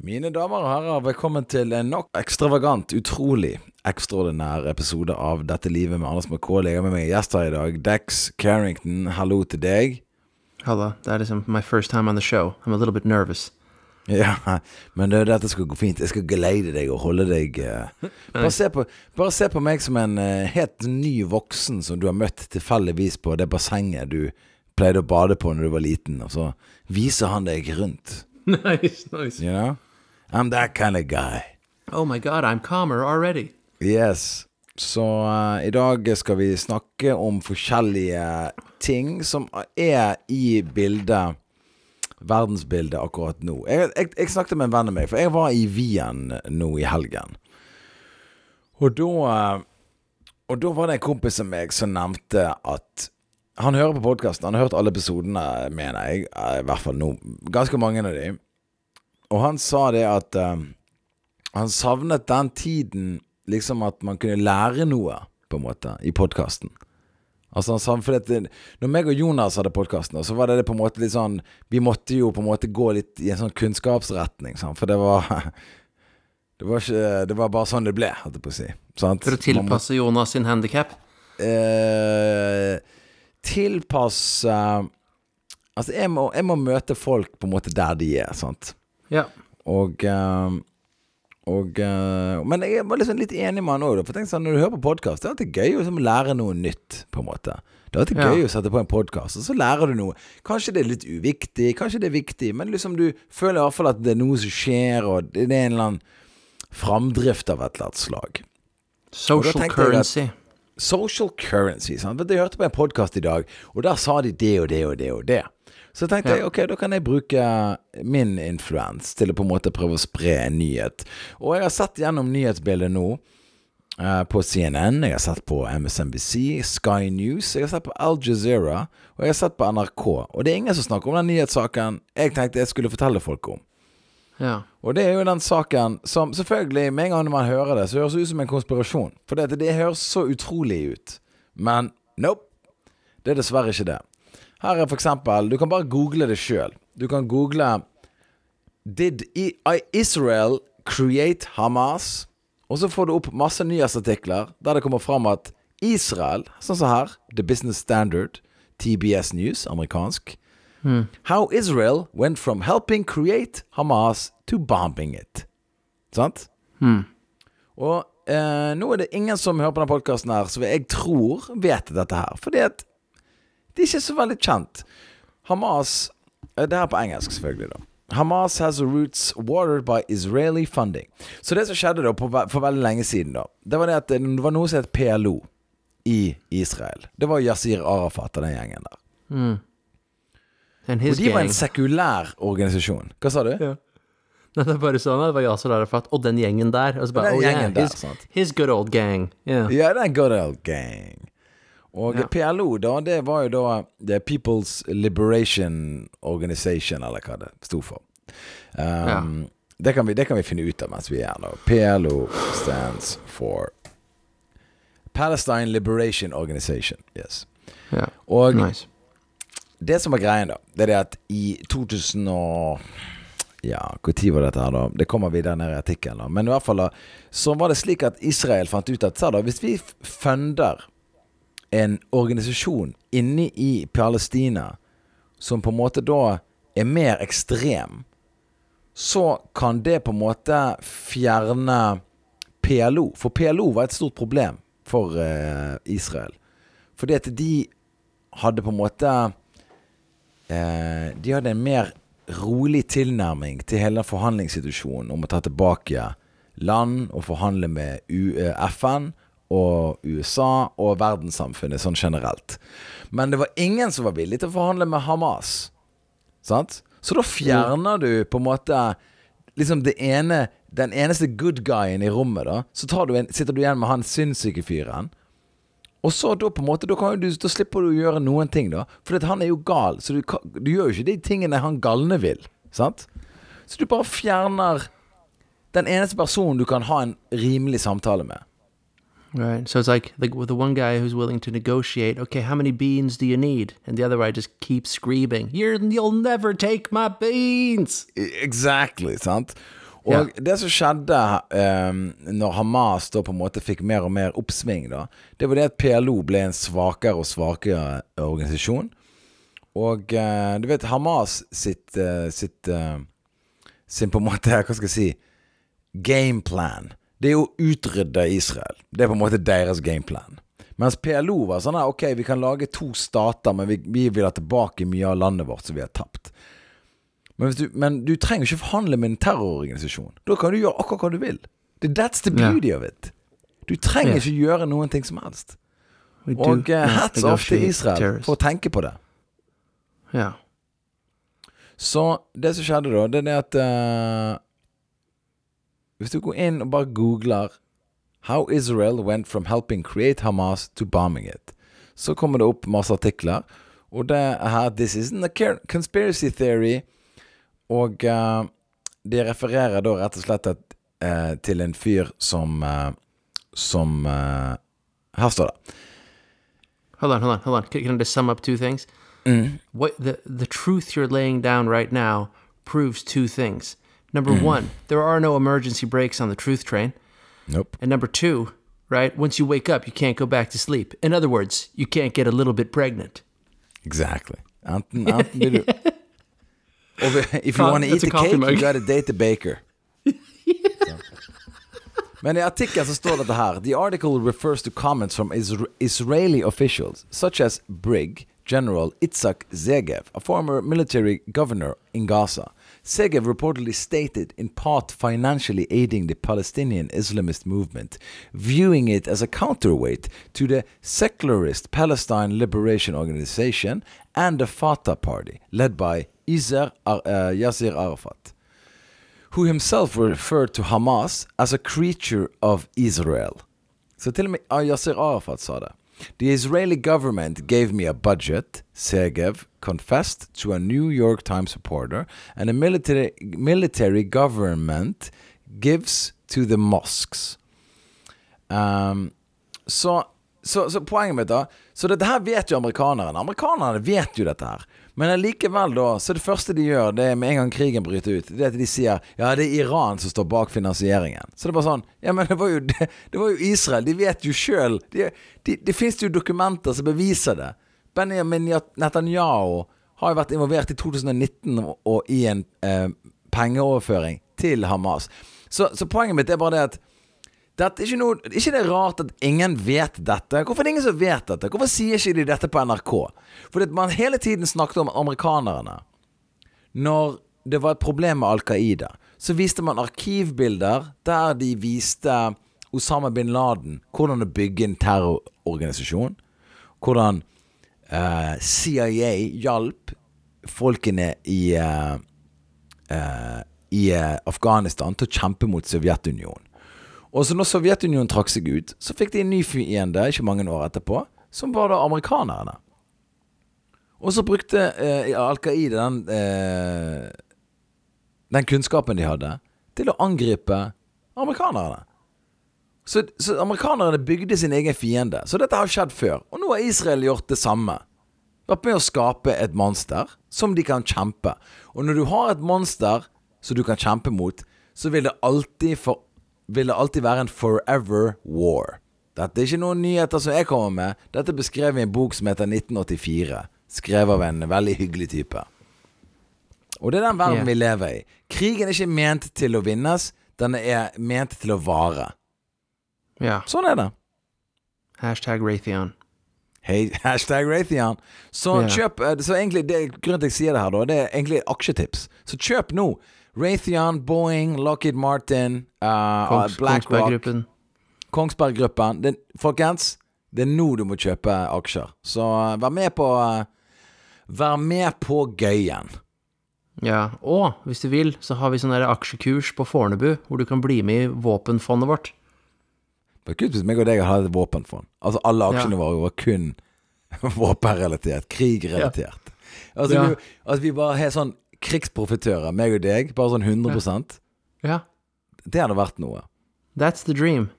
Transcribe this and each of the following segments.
Mine damer og herrer, velkommen til en nok ekstravagant, utrolig ekstraordinær episode av Dette livet med Anders McCauley. Jeg har med meg gjester i dag. Dex Carrington, hallo til deg. Hallo. Det er min my first time on the show. I'm a little bit nervous. Ja, men det, dette skal gå fint. Jeg skal geleide deg og holde deg uh. bare, se på, bare se på meg som en uh, helt ny voksen som du har møtt tilfeldigvis på det bassenget du pleide å bade på når du var liten, og så viser han deg rundt. nice, nice. You know? I'm that kind of guy. Oh my god, I'm calmer already. Yes. Så uh, i dag skal vi snakke om forskjellige ting som er i bildet Verdensbildet akkurat nå. Jeg, jeg, jeg snakket med en venn av meg, for jeg var i Wien nå i helgen. Og da eh, Og da var det en kompis av meg som nevnte at han hører på podkasten. Han har hørt alle episodene, mener jeg. eh, I hvert fall nå. Ganske mange av de. Og han sa det at um, han savnet den tiden liksom at man kunne lære noe, på en måte, i podkasten. Altså han savnet, for det, Når meg og Jonas hadde podkasten, så var det, det på en måte litt sånn Vi måtte jo på en måte gå litt i en sånn kunnskapsretning, sant? for det var det var, ikke, det var bare sånn det ble, holdt jeg på å si. Sant? For å tilpasse Jonas sin handikap. eh, tilpasse Altså, jeg må, jeg må møte folk på en måte der de er, sant. Ja. Og eh, og, eh, men jeg var liksom litt enig med han òg. Sånn, når du hører på podkast, det er alltid gøy å liksom lære noe nytt. på en måte Det er alltid Ja. gøy å sette på en podkast, og så lærer du noe. Kanskje det er litt uviktig, kanskje det er viktig, men liksom du føler i hvert fall at det er noe som skjer, og det er en eller annen framdrift av et eller annet slag. Social at- currency. Social currency. Sant? Jeg hørte på en podkast i dag, og der sa de det og det og det og det. Så tenkte jeg ok, da kan jeg bruke min influens til å på en måte prøve å spre en nyhet. Og jeg har sett gjennom nyhetsbildet nå. eh, på CNN, jeg har sett på MSNBC, Sky News, jeg har sett på Al Jazeera, og jeg har sett på NRK. Og det er ingen som snakker om den nyhetssaken jeg tenkte jeg skulle fortelle folk om. Ja. Og det er jo den saken som selvfølgelig, med en gang man hører det, så høres det ut som en konspirasjon. For det, det høres så utrolig ut. Men nope. Det er dessverre ikke det. Her er for eksempel Du kan bare google det sjøl. Du kan google Did Israel create Hamas? Og så får du opp masse nyhetsartikler der det kommer fram at Israel, sånn som her, The Business Standard, TBS News, amerikansk How Israel went from helping create Hamas to bombing it. Sant? Og eh, nå er det ingen som hører på denne podkasten her, som jeg tror vet dette her. Fordi at det er ikke så veldig kjent. Hamas eh, Det her på engelsk, selvfølgelig, da. Hamas has roots watered by Israeli funding. Så det som skjedde da på, for veldig lenge siden, da Det var det at det var noe som het PLO i Israel. Det var Yasir Arafat og den gjengen der. Mm. Og de de var en sekulær organisasjon. Hva sa du? Ja. Nei, det er bare sånn, det var Yasir Arafat og den gjengen der. Og så bare, Den oh, yeah, der, his, his good old gang. Yeah. Ja, det er good old gang. Og Ja. PLO, da, det var jo da The People's Liberation Organization, eller hva det sto for. Um, det, kan vi, det kan vi finne ut av mens vi er her nå. PLO stands for Palestine Liberation Organization. Yes. Ja. Og Nice. det som er greien, da, det er det at i 2000 og Ja, når var dette her, da? Det kommer videre ned i artikkelen, da. Men i hvert fall, da, så var det slik at Israel fant ut at da, hvis vi funder en organisasjon inne i Palestina som på en måte da er mer ekstrem, så kan det på en måte fjerne PLO. For PLO var et stort problem for eh, Israel. Fordi at de hadde på en måte eh, De hadde en mer rolig tilnærming til hele forhandlingssituasjonen om å ta tilbake land og forhandle med U eh, FN og USA og verdenssamfunnet sånn generelt. Men det var ingen som var villig til å forhandle med Hamas. Sant? Så da fjerner du på en måte liksom det ene Den eneste good guyen i rommet, da. Så du en, sitter du igjen med han sinnssyke fyren. Og så da på en måte Da, du, da slipper du å gjøre noen ting, da. For han er jo gal, så du, du gjør jo ikke de tingene han galne vil. Sant? Så du bare fjerner den eneste personen du kan ha en rimelig samtale med. Right. So it's like the, the one guy who's willing to negotiate. Okay, how many beans do you need? And the other guy just keeps screaming, You're, "You'll never take my beans." Exactly, sant? Og det som skjedde eh, når Hamas da på en måte fikk mer og mer oppsving, da, det var det at PLO ble en svakere og svakere organisasjon. Og eh, du vet, Hamas sitt, eh, sitt eh, Sin på en måte, hva skal jeg si Gameplan. Det er å utrydde Israel. Det er på en måte deres gameplan. Mens PLO var sånn her, ok, vi kan lage to stater, men vi, vi vil ha tilbake mye av landet vårt som vi har tapt. Men, du, men du trenger ikke forhandle med en terrororganisasjon. Da kan du gjøre akkurat hva du vil. That's the beauty of it. Du trenger Yeah. ikke gjøre noen ting som helst. We Og yeah, hats off til Israel terrorist. for å tenke på det. Yeah. Så det som skjedde da, det er at eh, Hvis du går inn og bare googler 'How Israel went from helping create Hamas to bombing it', så kommer det opp masse artikler. Og det er her 'This isn't a conspiracy theory'. Og eh, de refererer da rett og slett et, eh, til en fyr som eh, Som Her står det. Hold on, hold on, hold on. Can, I just sum up two things? What the the truth you're laying down right now proves two things. Number mm. one, there are no emergency brakes on the truth train, Nope. and number two, right? Once you wake up, you can't go back to sleep. In other words, you can't get a little bit pregnant. Exactly. Enten, enten blir if you want to eat the cake, you mug. gotta date the baker. Så. Men i artikkelen så står dette her The article refers to comments from Israeli officials, such as Brig General Itzhak Zegev, a former military governor in Gaza. Zegev reportedly stated, in part financially aiding the Palestinian Islamist movement, viewing it as a counterweight to the secularist Palestine Liberation Organization and the Fatah Party, led by uh, Yasser Arafat who himself referred to Hamas as a creature of Israel. Så til og med Yasser Arafat sa. The Israeli government gave me a budget, Segev confessed to a New York Times reporter, and the military, military government gives to the mosques. Um, så, så, så poenget mitt da Så dette her vet jo amerikanerne. Amerikanerne vet jo dette her. Men allikevel, da, så det første de gjør, det er med en gang krigen bryter ut, det er at de sier ja, det er Iran som står bak finansieringen. Så det er bare sånn Ja, men det var jo, det, det var jo Israel. De vet jo sjøl. Det de, de fins jo dokumenter som beviser det. Benjamin Netanyahu har jo vært involvert i 2019 og, og i en eh, pengeoverføring til Hamas. Så, så poenget mitt er bare det at dette ikke, noe, ikke det er rart at ingen vet dette? Hvorfor er det ingen som vet dette? Hvorfor sier ikke de dette på NRK? Fordi man hele tiden snakket om amerikanerne. Når det var et problem med Al Qaida, så viste man arkivbilder der de viste Osama bin Laden hvordan å bygge en terrororganisasjon. Hvordan eh, CIA hjalp folkene i eh, eh, i eh, Afghanistan til å kjempe mot Sovjetunionen. Og så når Sovjetunionen trakk seg ut, så fikk de en ny fiende ikke mange år etterpå, som var da amerikanerne. Og så brukte eh, Al Qaida den, eh, den kunnskapen de hadde, til å angripe amerikanerne. Så, så amerikanerne bygde sin egen fiende. Så dette har skjedd før. Og nå har Israel gjort det samme. Vært med å skape et monster som de kan kjempe. Og når du har et monster som du kan kjempe mot, så vil det alltid, for, vil det alltid være en forever war. Dette er ikke noen nyheter som jeg kommer med. Dette er beskrevet i en bok som heter 1984. Skrevet av en veldig hyggelig type. Og det er den verden yeah. vi lever i. Krigen er ikke ment til å vinnes, den er ment til å vare. Yeah. Sånn er det. Hashtag Raytheon. Hey, hashtag Raytheon. Så yeah. kjøp eh, Så egentlig, det, grunnen til at jeg sier det her, da, det er egentlig aksjetips. Så kjøp nå. Raytheon, Boeing, Lockheed Martin, uh, Kongs, BlackRock, Kongsberg-gruppen. Kongsberg-gruppen. Folkens, det er nå du må kjøpe aksjer. Så uh, vær med på uh, Vær med på gøyen. Ja, og hvis du vil, så har vi sånn aksjekurs på Fornebu, hvor du kan bli med i våpenfondet vårt. Det var kult hvis meg og deg hadde et våpenfond. Altså Alle aksjene Ja. våre var kun våpenrelatert. Krigrelatert. Altså, Ja. vi, altså vi bare har sånn krigsprofitører, meg og deg. Bare sånn 100% Ja. Det hadde vært noe. That's the dream.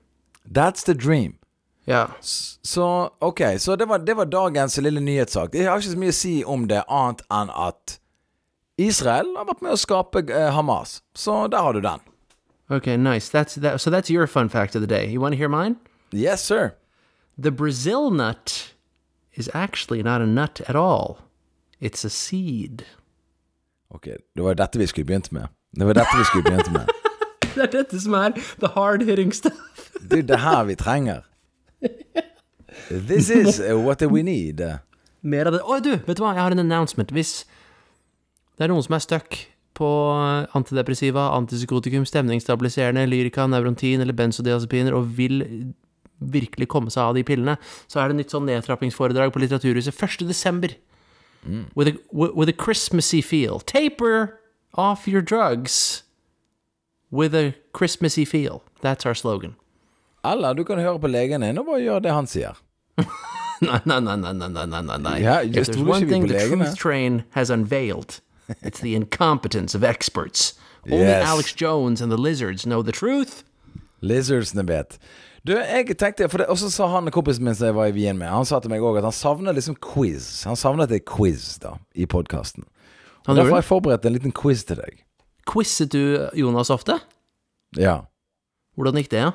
That's the dream. Ja. Så ok, så det var, det var dagens lille nyhetssak. Jeg har ikke så mye å si om det, annet enn at Israel har vært med å skape eh, Hamas. Så der har du den. Ok, nice. That's that. So that's your fun fact of the day. You want to hear mine? Yes, sir. The Brazil nut is actually not a nut at all. It's a seed. Ok, det var dette vi skulle begynt med. Det var dette vi skulle begynt med. Det er dette som er the hard hitting stuff. Det er her vi trenger. This is uh, what we need. Mer av det. Oi, du, vet du hva? Jeg har en announcement. Hvis det er noen som er stuck på antidepressiva, antipsykotikum, stemningsstabiliserende, lyrika, nevrontin eller benzodiazepiner og vil virkelig komme seg av de pillene, så er det nytt sånn nedtrappingsforedrag på Litteraturhuset 1. Mm. with a w- with a Christmassy feel. Taper off your drugs with a Christmassy feel. That's our slogan. Eller du kan höra på legen din og det han sier. No, no, no, no, no, no, nei. Ja, If one thing the truth train has unveiled, it's the incompetence of experts. Only yes. Alex Jones and the lizards know the truth. Lizards, vet. Du, jeg tenkte, for det, Og så sa han kompisen min som jeg var i Wien med, han sa til meg òg at han savner liksom quiz. Han savnet et quiz da, i podkasten. Han Derfor har jeg forberedt en liten quiz til deg. Quizet du Jonas ofte? Ja. Hvordan gikk det? Ja?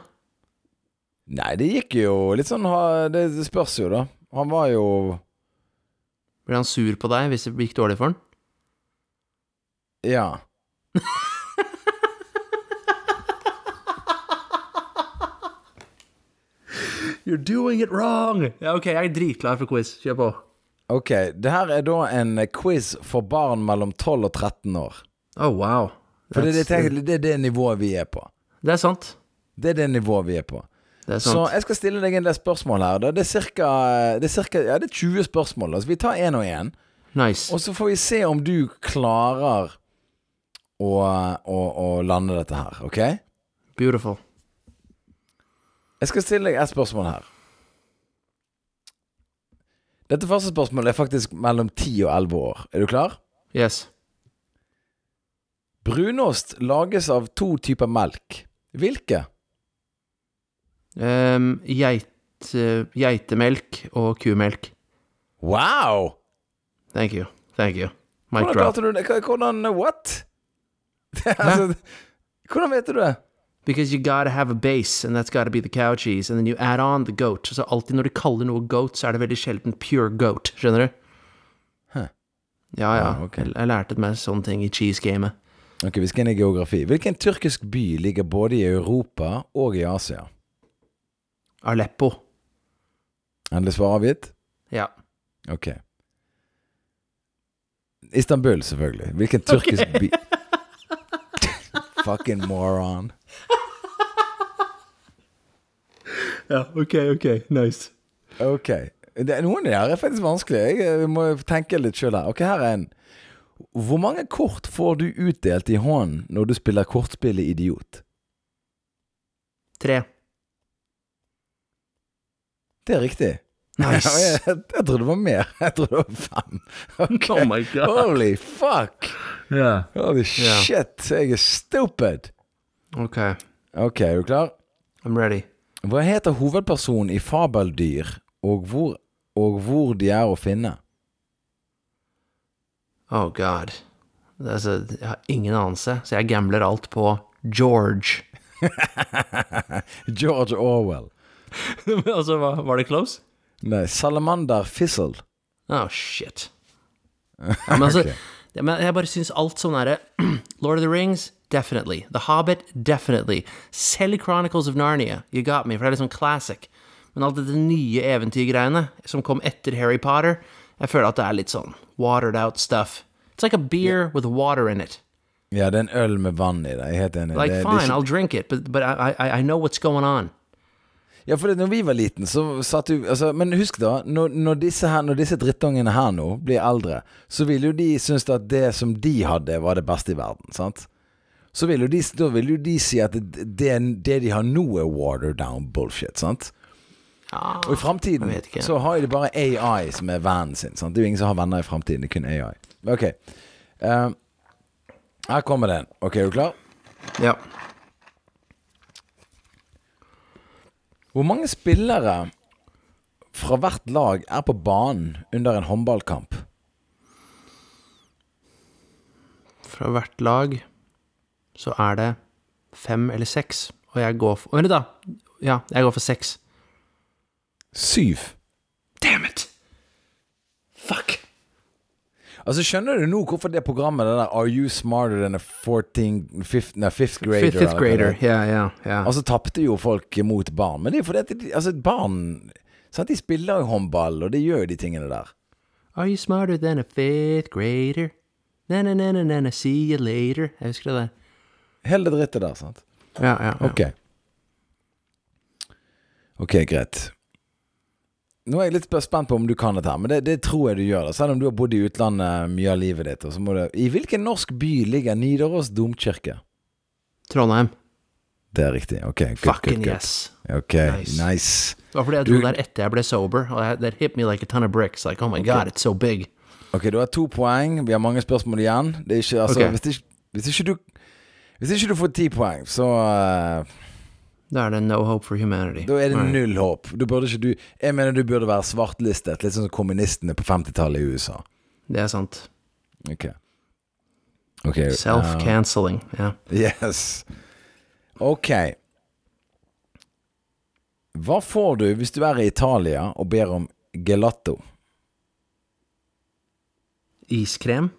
Nei, det gikk jo litt sånn Det, det spørs jo, da. Han var jo Ble han sur på deg hvis det gikk dårlig for han? Ja. You're doing it wrong! Ja, ok, jeg er dritklar for quiz. Kjør på. Ok, det her er da en quiz for barn mellom 12 og 13 år. Oh, wow. For det, er det nivået vi er på. det er sant. Det er det nivået vi er på. Det er Så jeg skal stille deg en del spørsmål her. Det er cirka, det er cirka ja, det er 20 spørsmål. Altså, vi tar én og én. Nice. Og så får vi se om du klarer å, å, å lande dette her. OK? Beautiful. Jeg skal stille deg et spørsmål her. Dette første spørsmålet er faktisk mellom 10 og 11 år. Er du klar? Yes. Brunost lages av to typer melk. Hvilke? Um, geit, eh, geitemelk og kumelk. Wow! Thank you. Thank you. Mic Hvordan klarte du det? Hvordan What? altså, hvordan vet du det? Because you gotta have a base, and that's gotta be the cow cheese, and then you add on the goat. Så alltid når de kaller noe goat, så er det veldig sjelden pure goat. Skjønner du? Huh. Ja, ja. Ah, okay. Jeg, jeg lærte meg sånne ting i cheese-gamet. Ok, Vi skal inn i geografi. Hvilken tyrkisk by ligger både i Europa og i Asia? Aleppo. Endelig svar avgitt? Ja. Ok. Istanbul, selvfølgelig. Hvilken tyrkisk by Fucking moron. Ja, ok, ok. Nice. Ok. Det, noen av de her er faktisk vanskelig. Jeg, jeg må tenke litt sjøl her. Ok, her er en. Hvor mange kort får du utdelt i hånden når du spiller kortspillet Idiot? Tre. Det er riktig. Nice. jeg, jeg trodde det var mer. Jeg trodde det var fem. Okay. Oh my god. Holy fuck! Yeah. Holy shit. shit, jeg er stupid. Ok. Ok, er du klar? I'm ready. Hva heter hovedpersonen i Fabeldyr, og hvor, og hvor de er å finne? Oh god. Altså, jeg har ingen anelse, så jeg gambler alt på George. George Orwell. altså, var det close? Nei, Salamander Fizzle. Oh, shit. Ja, men altså, okay. jeg bare syns alt sånn derre Lord of the Rings, definitely. The Hobbit, definitely. Selv Chronicles of Narnia, you got me, for det er sånn classic. Men alt dette nye eventyrgreiene som kom etter Harry Potter, jeg føler at det er litt sånn watered out stuff. It's like a beer with water in it. Ja, det er en øl med vann i det. Jeg er helt enig. Like, det, det fine, ikke, I'll drink it, but, but I, I, I know what's going on. ja, for det, når vi var liten, så satt du altså, Men husk da, når, når, disse her, når disse drittungene her nå blir eldre, så vil jo de synes at det som de hadde, var det beste i verden. Sant? Så vil jo de, da vil jo de si at det, det, det de har nå, er watered down bullshit. Sant? Ah, Og i framtiden så har de bare AI som er vennen sin. Sant? Det er jo ingen som har venner i framtiden, det er kun AI. Ok. Uh, her kommer den. Ok, er du klar? ja. Hvor mange spillere fra hvert lag er på banen under en håndballkamp? Fra hvert lag så er det fem eller seks. Og jeg går for Vent da. Ja, jeg går for seks. Syv. Damn it! Fuck. Altså Skjønner du nå hvorfor det programmet det der Are you smarter than a 14 fifth, nei, fifth grader? Fifth, fifth grader. er? Ja, ja, ja. Altså tapte jo folk mot barn. Men det er fordi at altså, barn sant? De spiller jo håndball, og de gjør jo de tingene der. Are you smarter than a fifth grader? Na-na-na-na-na, see you later. Jeg husker det der. Hele det drittet der, sant. Ja, ja, ja. Ok. Ok, greit. Nå er jeg litt spent på om du kan dette her, men det, det tror jeg du gjør. da Selv om du har bodd i utlandet mye av livet ditt. Du, I hvilken norsk by ligger Nidaros domkirke? Trondheim. Det er riktig. Ok, good, Fucking good, good. yes. Ok, Nice. nice. Det var fordi jeg Du- dro der etter jeg ble sober, og jeg- that hit me like a ton of bricks. Like, oh my god, it's so big. Ok, du har to poeng. Vi har mange spørsmål igjen. Det er ikke, altså, okay. hvis, ikke, hvis, ikke du, hvis ikke du får ti poeng, så uh, Da er det no hope for humanity. Da er det Right. null håp. Du burde ikke, du, jeg mener du burde være svartlistet, litt sånn som kommunistene på 50-tallet i USA. Det er sant. Ok. Ok. eh, Self-canceling. Ja. yes. Ok. Hva får du hvis du er i Italia og ber om gelato? Iskrem?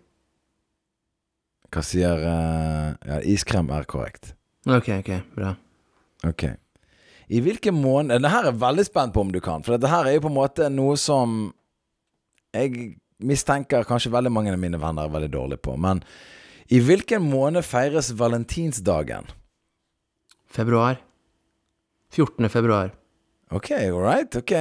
Hva sier uh, Ja, iskrem er korrekt. Ok, ok, bra. Ok. I hvilken måned Det her er jeg veldig spent på om du kan, for dette her er jo på en måte noe som jeg mistenker kanskje veldig mange av mine venner er veldig dårlige på. Men i hvilken måned feires valentinsdagen? Februar. 14. februar. Ok, all right, ok.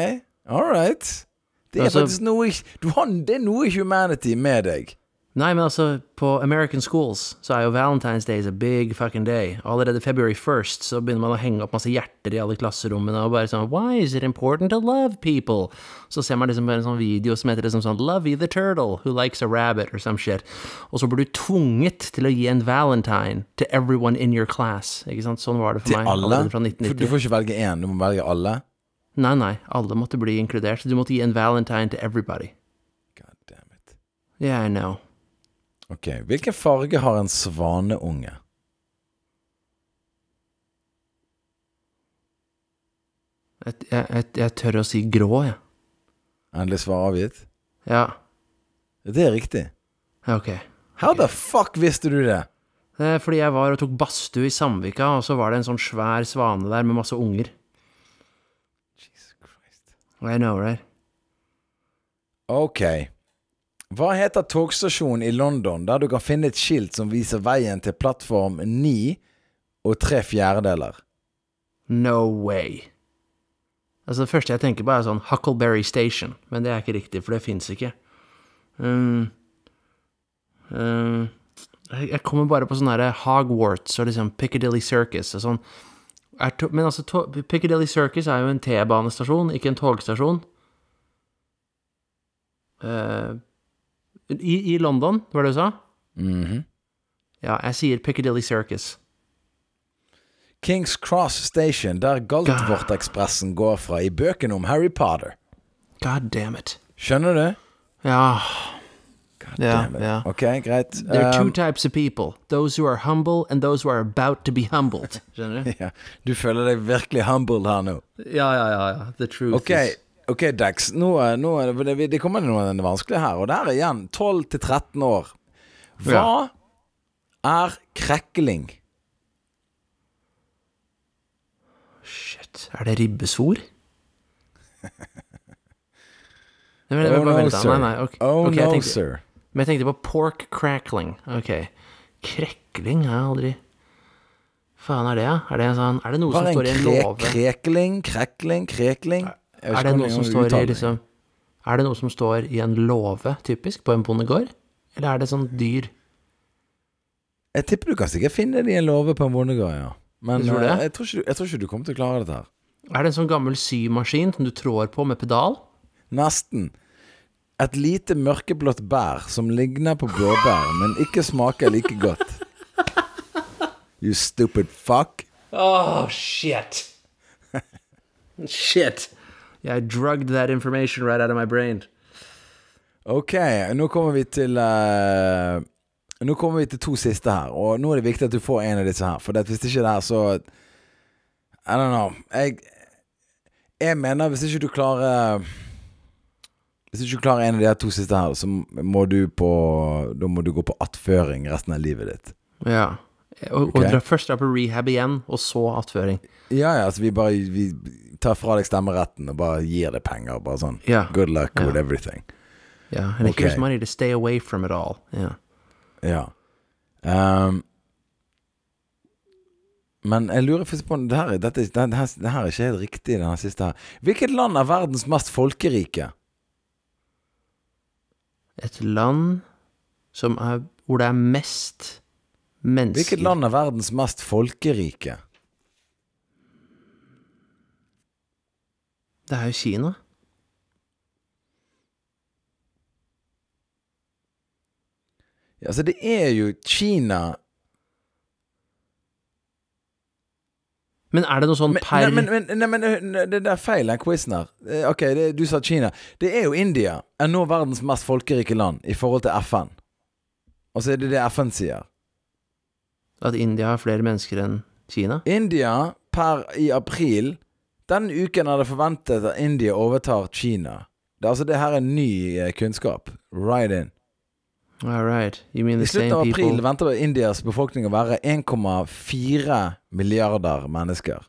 All right. Det er Altså- faktisk noe du har, Det er noe humanity med deg. Nei, men altså, på American schools så er jo Valentine's Day is a big fucking day. Allerede February 1st så begynner man å henge opp masse hjerter i alle klasserommene og bare sånn Why is it important to love people? Så ser man liksom på en sånn video som heter liksom sånn Lovey the turtle who likes a rabbit or some shit. Og så blir du tvunget til å gi en valentine to everyone in your class. Ikke sant? Sånn var det for Til meg alle? fra For du får ikke velge én, du må velge alle. Nei, nei, alle måtte bli inkludert. Du måtte gi en valentine to everybody. God damn it. Yeah, I know. Ok, Hvilken farge har en svaneunge? Jeg, jeg, jeg, tør å si grå, jeg. Endelig svar avgitt? Ja. Det er riktig. Ok. How the fuck visste du det? Det er fordi jeg var og tok badstue i Sandvika, og så var det en sånn svær svane der med masse unger. Jesus Christ. I know, right? Ok. Hva heter togstasjonen i London der du kan finne et skilt som viser veien til plattform 9 og tre fjerdedeler? No way. Altså, det første jeg tenker på, er sånn Huckleberry Station, men det er ikke riktig, for det fins ikke. Um, um, jeg kommer bare på sånn herre Hogwarts og liksom Piccadilly Circus og sånn. To, men altså, to, Piccadilly Circus er jo en T-banestasjon, ikke en togstasjon. Eh, i, I London, var det du sa? Mhm. Ja, jeg sier Piccadilly Circus. Kings Cross Station, der Galtvort-ekspressen går fra i bøkene om Harry Potter. God damn it. Skjønner du? Ja, God yeah, damn it. Yeah. Ok, greit. There are two Um, types of people. Those who are humble and those who are about to be humbled. Skjønner du? ja, du føler deg virkelig humbled her nå. Ja, ja, ja. ja. The truth okay. is ok Dex. Nå, nå det, det, kommer noen vanskelig her. Og der er igjen 12 til 13 år. Hva er krekling? Shit. Er det ribbesvor? Nei, men, Oh bare no, vent sir. Nei, nei, okay. Oh okay, no, tenkte, sir. Men jeg tenkte på pork crackling. Ok. Krekling har jeg aldri Faen er det, ja? Er det, en sånn, er det noe Hva som står i en låve? krekling? Krekling? Krekling? Jeg Er det noe som står i liksom Er det noe som står i en låve, typisk, på en bondegård? Eller er det sånn dyr? Jeg tipper du kan sikkert finne det i en låve på en bondegård, ja. Men tror det? eh, jeg, tror ikke, jeg tror ikke du kommer til å klare dette her. Er det en sånn gammel symaskin som du trår på med pedal? Nesten. Et lite mørkeblått bær som ligner på blåbær, men ikke smaker like godt. You stupid fuck. Oh, shit. shit. Yeah, I drugged that information right out of my brain. Ok, nå kommer vi til uh, Nå kommer vi til to siste her, og nå er det viktig at du får en av disse her. For det, hvis ikke det her, så I don't know. Jeg, jeg mener hvis ikke du klarer Hvis ikke du klarer en av de her to siste her, så må du på Da må du gå på attføring resten av livet ditt. Ja. Og, okay. og dra først dra på rehab igjen, og så attføring. Ja, ja, altså vi bare Vi tar fra deg stemmeretten og bare gir deg penger. Bare sånn yeah. Good luck yeah. with everything. Ja. And okay. here's money to stay away from it all. Ja. Ja. Um, men jeg lurer faktisk på det her, dette, det, her, det her er ikke helt riktig, den siste her. Hvilket land er verdens mest folkerike? Et land som er hvor det er mest mennesker Hvilket land er verdens mest folkerike? Det er jo Kina. Ja, altså, det er jo Kina Men er det noe sånn per nei, men, men, nei, men det, det er feil, den quizen her. Eh, Ok, det, du sa Kina. Det er jo India er nå verdens mest folkerike land i forhold til FN. Og så er det det FN sier. At India har flere mennesker enn Kina? India per i april Denne uken er det forventet at India overtar Kina. Det, altså, det her er ny eh, kunnskap. Right in. All right. You mean I the same slutten av april people venter Indias befolkning å være 1,4 milliarder mennesker.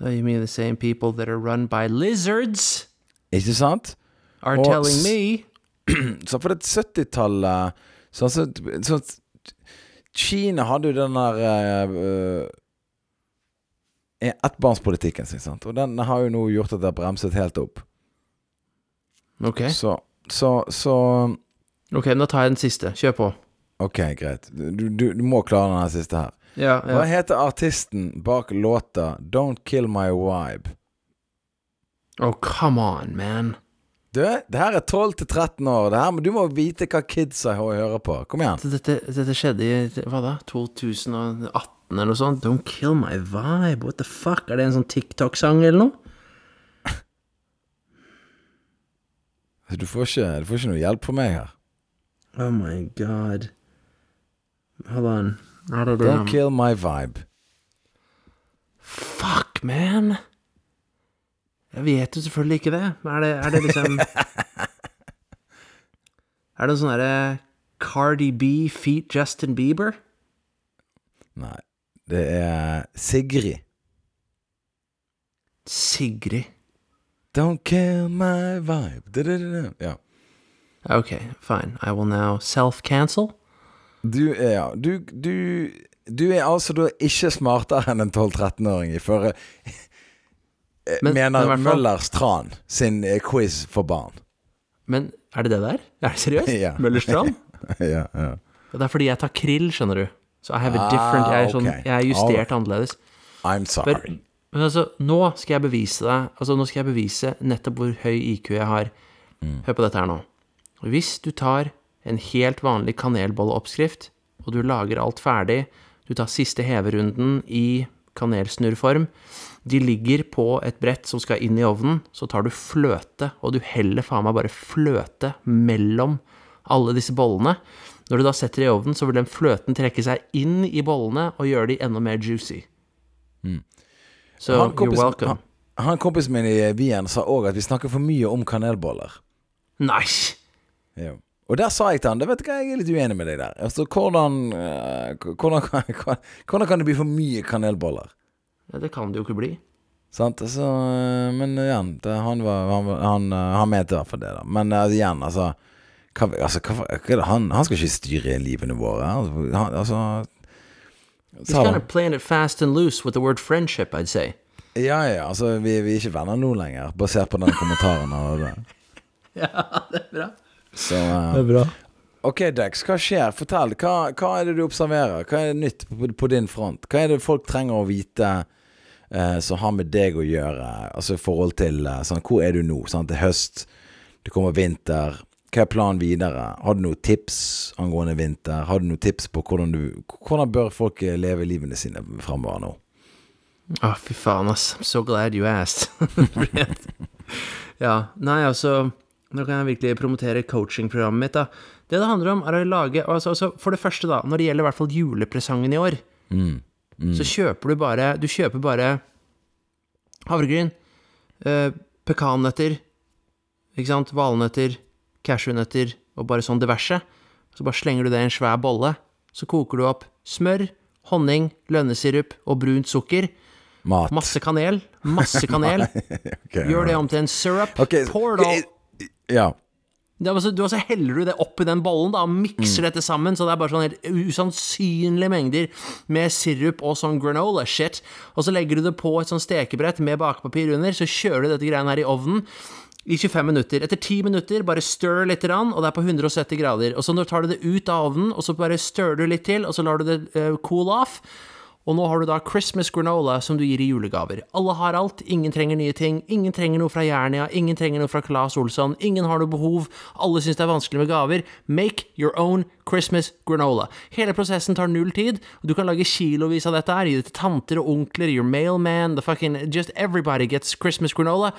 Oh, You mean the same people that are run by lizards Ikke sant? are Og telling me Så på det 70-tallet så, så, så Kina hadde jo den der uh, ettbarnspolitikken sin, sant. Og den har jo nå gjort at det har bremset helt opp. Ok, Så, så, så Ok, nå tar jeg den siste. Kjør på. Ok, greit. Du, du, du må klare den siste her. Ja, Hva heter artisten bak låta 'Don't Kill My Vibe'? Oh, come on, man. Du, det her er 12 til 13 år. Det her, men du må vite hva kidsa hører på. Kom igjen. Dette, dette skjedde i hva da? 2018 eller noe sånt? Don't kill my vibe. What the fuck? Er det en sånn TikTok-sang eller noe? Du får ikke, du får ikke noe hjelp fra meg her. Oh my god. Hold on. Don't? Don't kill my vibe. Fuck, man. Jeg vet jo selvfølgelig ikke det. Men Er det, er det liksom Er det sånn derre Cardi B feat Justin Bieber? Nei. Det er Sigrid. Sigrid. Don't kill my vibe. Da, da, da, Ja. Ok, fine. I will now self-cancel. Du ja. Du, du, du er altså da ikke smartere enn en 12-13-åring i førre Men- men Mener men Møllers Tran sin eh, quiz for barn. Men er det det der? Er det seriøst? Ja. Møllerstrand? ja, ja. Det er fordi jeg tar krill, skjønner du. Så I have a Ah, different Jeg er, sånn, jeg er justert annerledes. I'm sorry. Men, men altså, nå skal jeg bevise deg Altså, nå skal jeg bevise nettopp hvor høy IQ jeg har. Hør på dette her nå. Hvis du tar en helt vanlig kanelbolleoppskrift, og du lager alt ferdig, du tar siste heverunden i kanelsnurrform, de ligger på et brett som skal inn i ovnen, så tar du fløte, og du heller faen meg bare fløte mellom alle disse bollene. Når du da setter det i ovnen, så vil den fløten trekke seg inn i bollene og gjøre de enda mer juicy. So, Han you're welcome. Han, han kompisen min i Wien sa òg at vi snakker for mye om kanelboller. Nice! Ja. Og der sa jeg til han Det vet du hva, jeg er litt uenig med deg der. Altså, hvordan, eh, hvordan, kan, hvordan kan det bli for mye kanelboller? Ja, det kan det jo ikke bli. Sant? Så, eh, men igjen, det, han, var, han, han, eh, han mente i hvert fall det, da. Men igjen, altså, hva, altså hva, hva er? Han, han skal ikke styre livene våre. Altså, han, altså He's kind of playing it fast and loose with the word friendship, I'd say. Ja, ja, altså, vi, vi er ikke venner nå lenger, basert på den kommentaren. Og det. Ja, det er bra. Så eh, bra. Ok, Dex, hva skjer? Fortell. Hva, hva er det du observerer? Hva er det nytt på, på din front? Hva er det folk trenger å vite uh, som har med deg å gjøre? Altså i forhold til uh, sånn, Hvor er du nå? Sant? Det er høst, det kommer vinter. Hva er planen videre? Har du noen tips angående vinter? Har du noen tips på hvordan du Hvordan bør folk eh, leve livene sine framover nå? Å, fy faen, ass. I'm so glad you asked. ja. Nei, altså Nå kan jeg virkelig promotere coachingprogrammet mitt. da. Det det handler om, er å lage altså, altså, For det første, da, når det gjelder i hvert fall julepresangen i år, så kjøper du bare Du kjøper bare havregryn, eh, pekannøtter, ikke sant, valnøtter, cashewnøtter og bare sånn diverse. Så bare slenger du det i en svær bolle. Så koker du opp smør, honning, lønnesirup og brunt sukker. Mat. Masse kanel. Masse kanel. okay, Gjør det om til en syrup. Okay, Pour it all Ja. Ja, altså, du, så heller du det opp i den bollen da, og Mm. mikser dette sammen, så det er bare sånn helt usannsynlige mengder med sirup og sånn granola-shit. Og så legger du det på et sånn stekebrett med bakepapir under, så kjører du dette greiene her i ovnen i 25 minutter. Etter 10 minutter, bare stir litt, og det er på 170 grader. Og så nå tar du det ut av ovnen, og så bare stir du litt til, og så lar du det uh, cool off. Og nå har du da Christmas granola som du gir i julegaver. Alle har alt, ingen trenger nye ting. Ingen trenger noe fra Jernia, ingen trenger noe fra Claes Olsson. Ingen har noe behov, alle syns det er vanskelig med gaver. Make your own Christmas granola. Hele prosessen tar null tid, og du kan lage kilovis av dette her. Gi det til tanter og onkler, your mailman, the fucking Just everybody gets Christmas granola.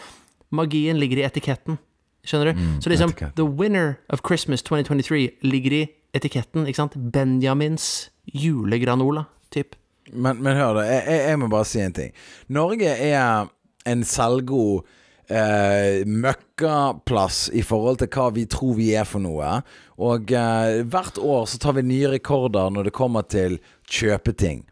Magien ligger i etiketten. Skjønner du? Så liksom, etikett. the winner of Christmas 2023 ligger i etiketten, ikke sant? Benjamins julegranola, typ. Men, men hør, da. Jeg, jeg, jeg må bare si en ting. Norge er en selvgod eh, møkkaplass i forhold til hva vi tror vi er for noe. Og eh, hvert år så tar vi nye rekorder når det kommer til kjøpeting.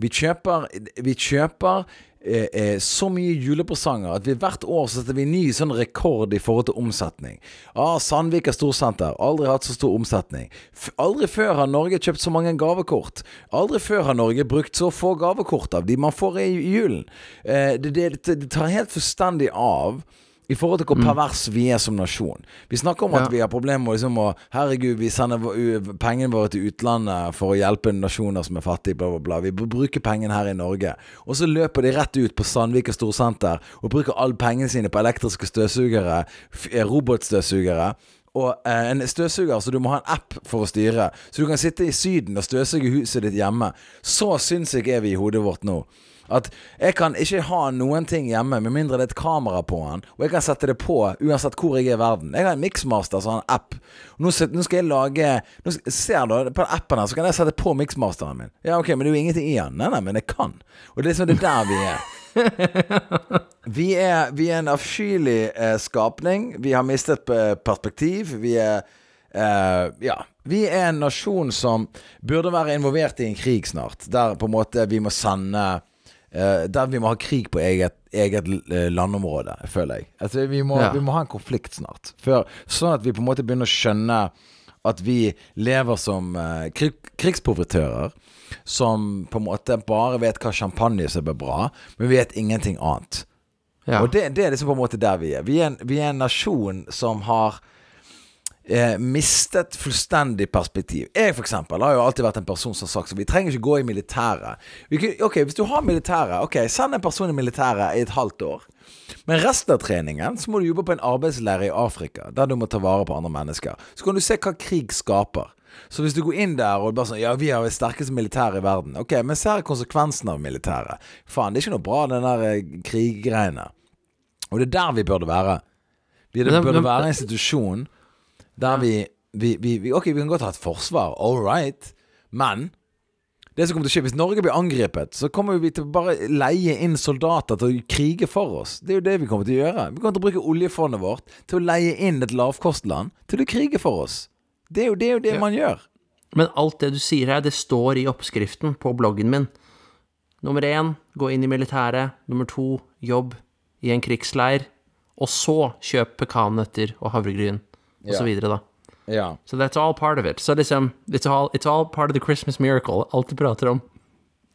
Vi kjøper, vi kjøper eh, eh, så mye julepresanger at vi hvert år setter vi ny sånn rekord i forhold til omsetning. Ah, Sandvika Storsenter. Aldri hatt så stor omsetning. F aldri før har Norge kjøpt så mange gavekort. Aldri før har Norge brukt så få gavekort av de man får i julen. Eh, det, det, det tar helt fullstendig av. I forhold til hvor pervers vi er som nasjon. Vi snakker om at Ja. vi har problemer med liksom å Herregud, vi sender pengene våre til utlandet for å hjelpe nasjoner som er fattige, bla, bla, bla. Vi bruker pengene her i Norge. Og så løper de rett ut på Sandvika Storsenter og bruker alle pengene sine på elektriske støvsugere, eh, robotstøvsugere. Og eh, en støvsuger så du må ha en app for å styre. Så du kan sitte i Syden og støvsuge huset ditt hjemme. Så sinnssyke er vi i hodet vårt nå. At jeg kan ikke ha noen ting hjemme med mindre det er et kamera på den, og jeg kan sette det på uansett hvor jeg er i verden. Jeg har en Mixmaster, sånn app. Nå, skal- nå skal jeg lage nå skal, Ser du, på appen her, så kan jeg sette på Mixmasteren min. Ja, ok, men det er jo ingenting i den. Nei, nei, men jeg kan. Og det er liksom det er der vi er. Vi er, vi er en avskyelig eh, skapning. Vi har mistet perspektiv. Vi er eh, Ja. Vi er en nasjon som burde være involvert i en krig snart. Der på en måte vi må sende Der vi må ha krig på eget, eget eh, landområde, føler jeg. Altså, vi, må, Ja. vi må ha en konflikt snart. Før, sånn at vi på en måte begynner å skjønne at vi lever som uh, krig, krigsprofitører. Som på en måte bare vet hva champagne som er bra, men vet ingenting annet. Ja. Og det, det er liksom på en måte der vi er. Vi er en, vi er en nasjon som har eh, mistet fullstendig perspektiv. Jeg for eksempel har jo alltid vært en person som har sagt så vi trenger ikke gå i militæret. Ok, Hvis du har militæret, ok, send en person i militæret i et halvt år. Men resten av treningen så må du jobbe på en arbeidsleir i Afrika, der du må ta vare på andre mennesker. Så kan du se hva krig skaper. Så hvis du går inn der og bare sånn Ja, vi har det sterkeste militæret i verden. Ok, men se her konsekvensen av militæret. Faen, det er ikke noe bra, den der eh, kriggreiene. Og det er der vi burde være. Vi burde være en institusjon der vi, vi, vi, vi Ok, vi kan godt ha et forsvar, all right, men det som kommer til å skje Hvis Norge blir angrepet, så kommer vi til å bare leie inn soldater til å krige for oss. Det er jo det vi kommer til å gjøre. Vi kommer til å bruke oljefondet vårt til å leie inn et lavkostland til å krige for oss. Det er jo det, er jo det Ja. man gjør. Men alt det du sier her, det står i oppskriften på bloggen min. Nummer én, gå inn i militæret. Nummer to, jobb i en krigsleir. Og så kjøp pekannøtter og havregryn, og så videre, da. Ja. So that's all part of it. Så liksom, it's all, it's all part of the Christmas miracle. Alt du prater om.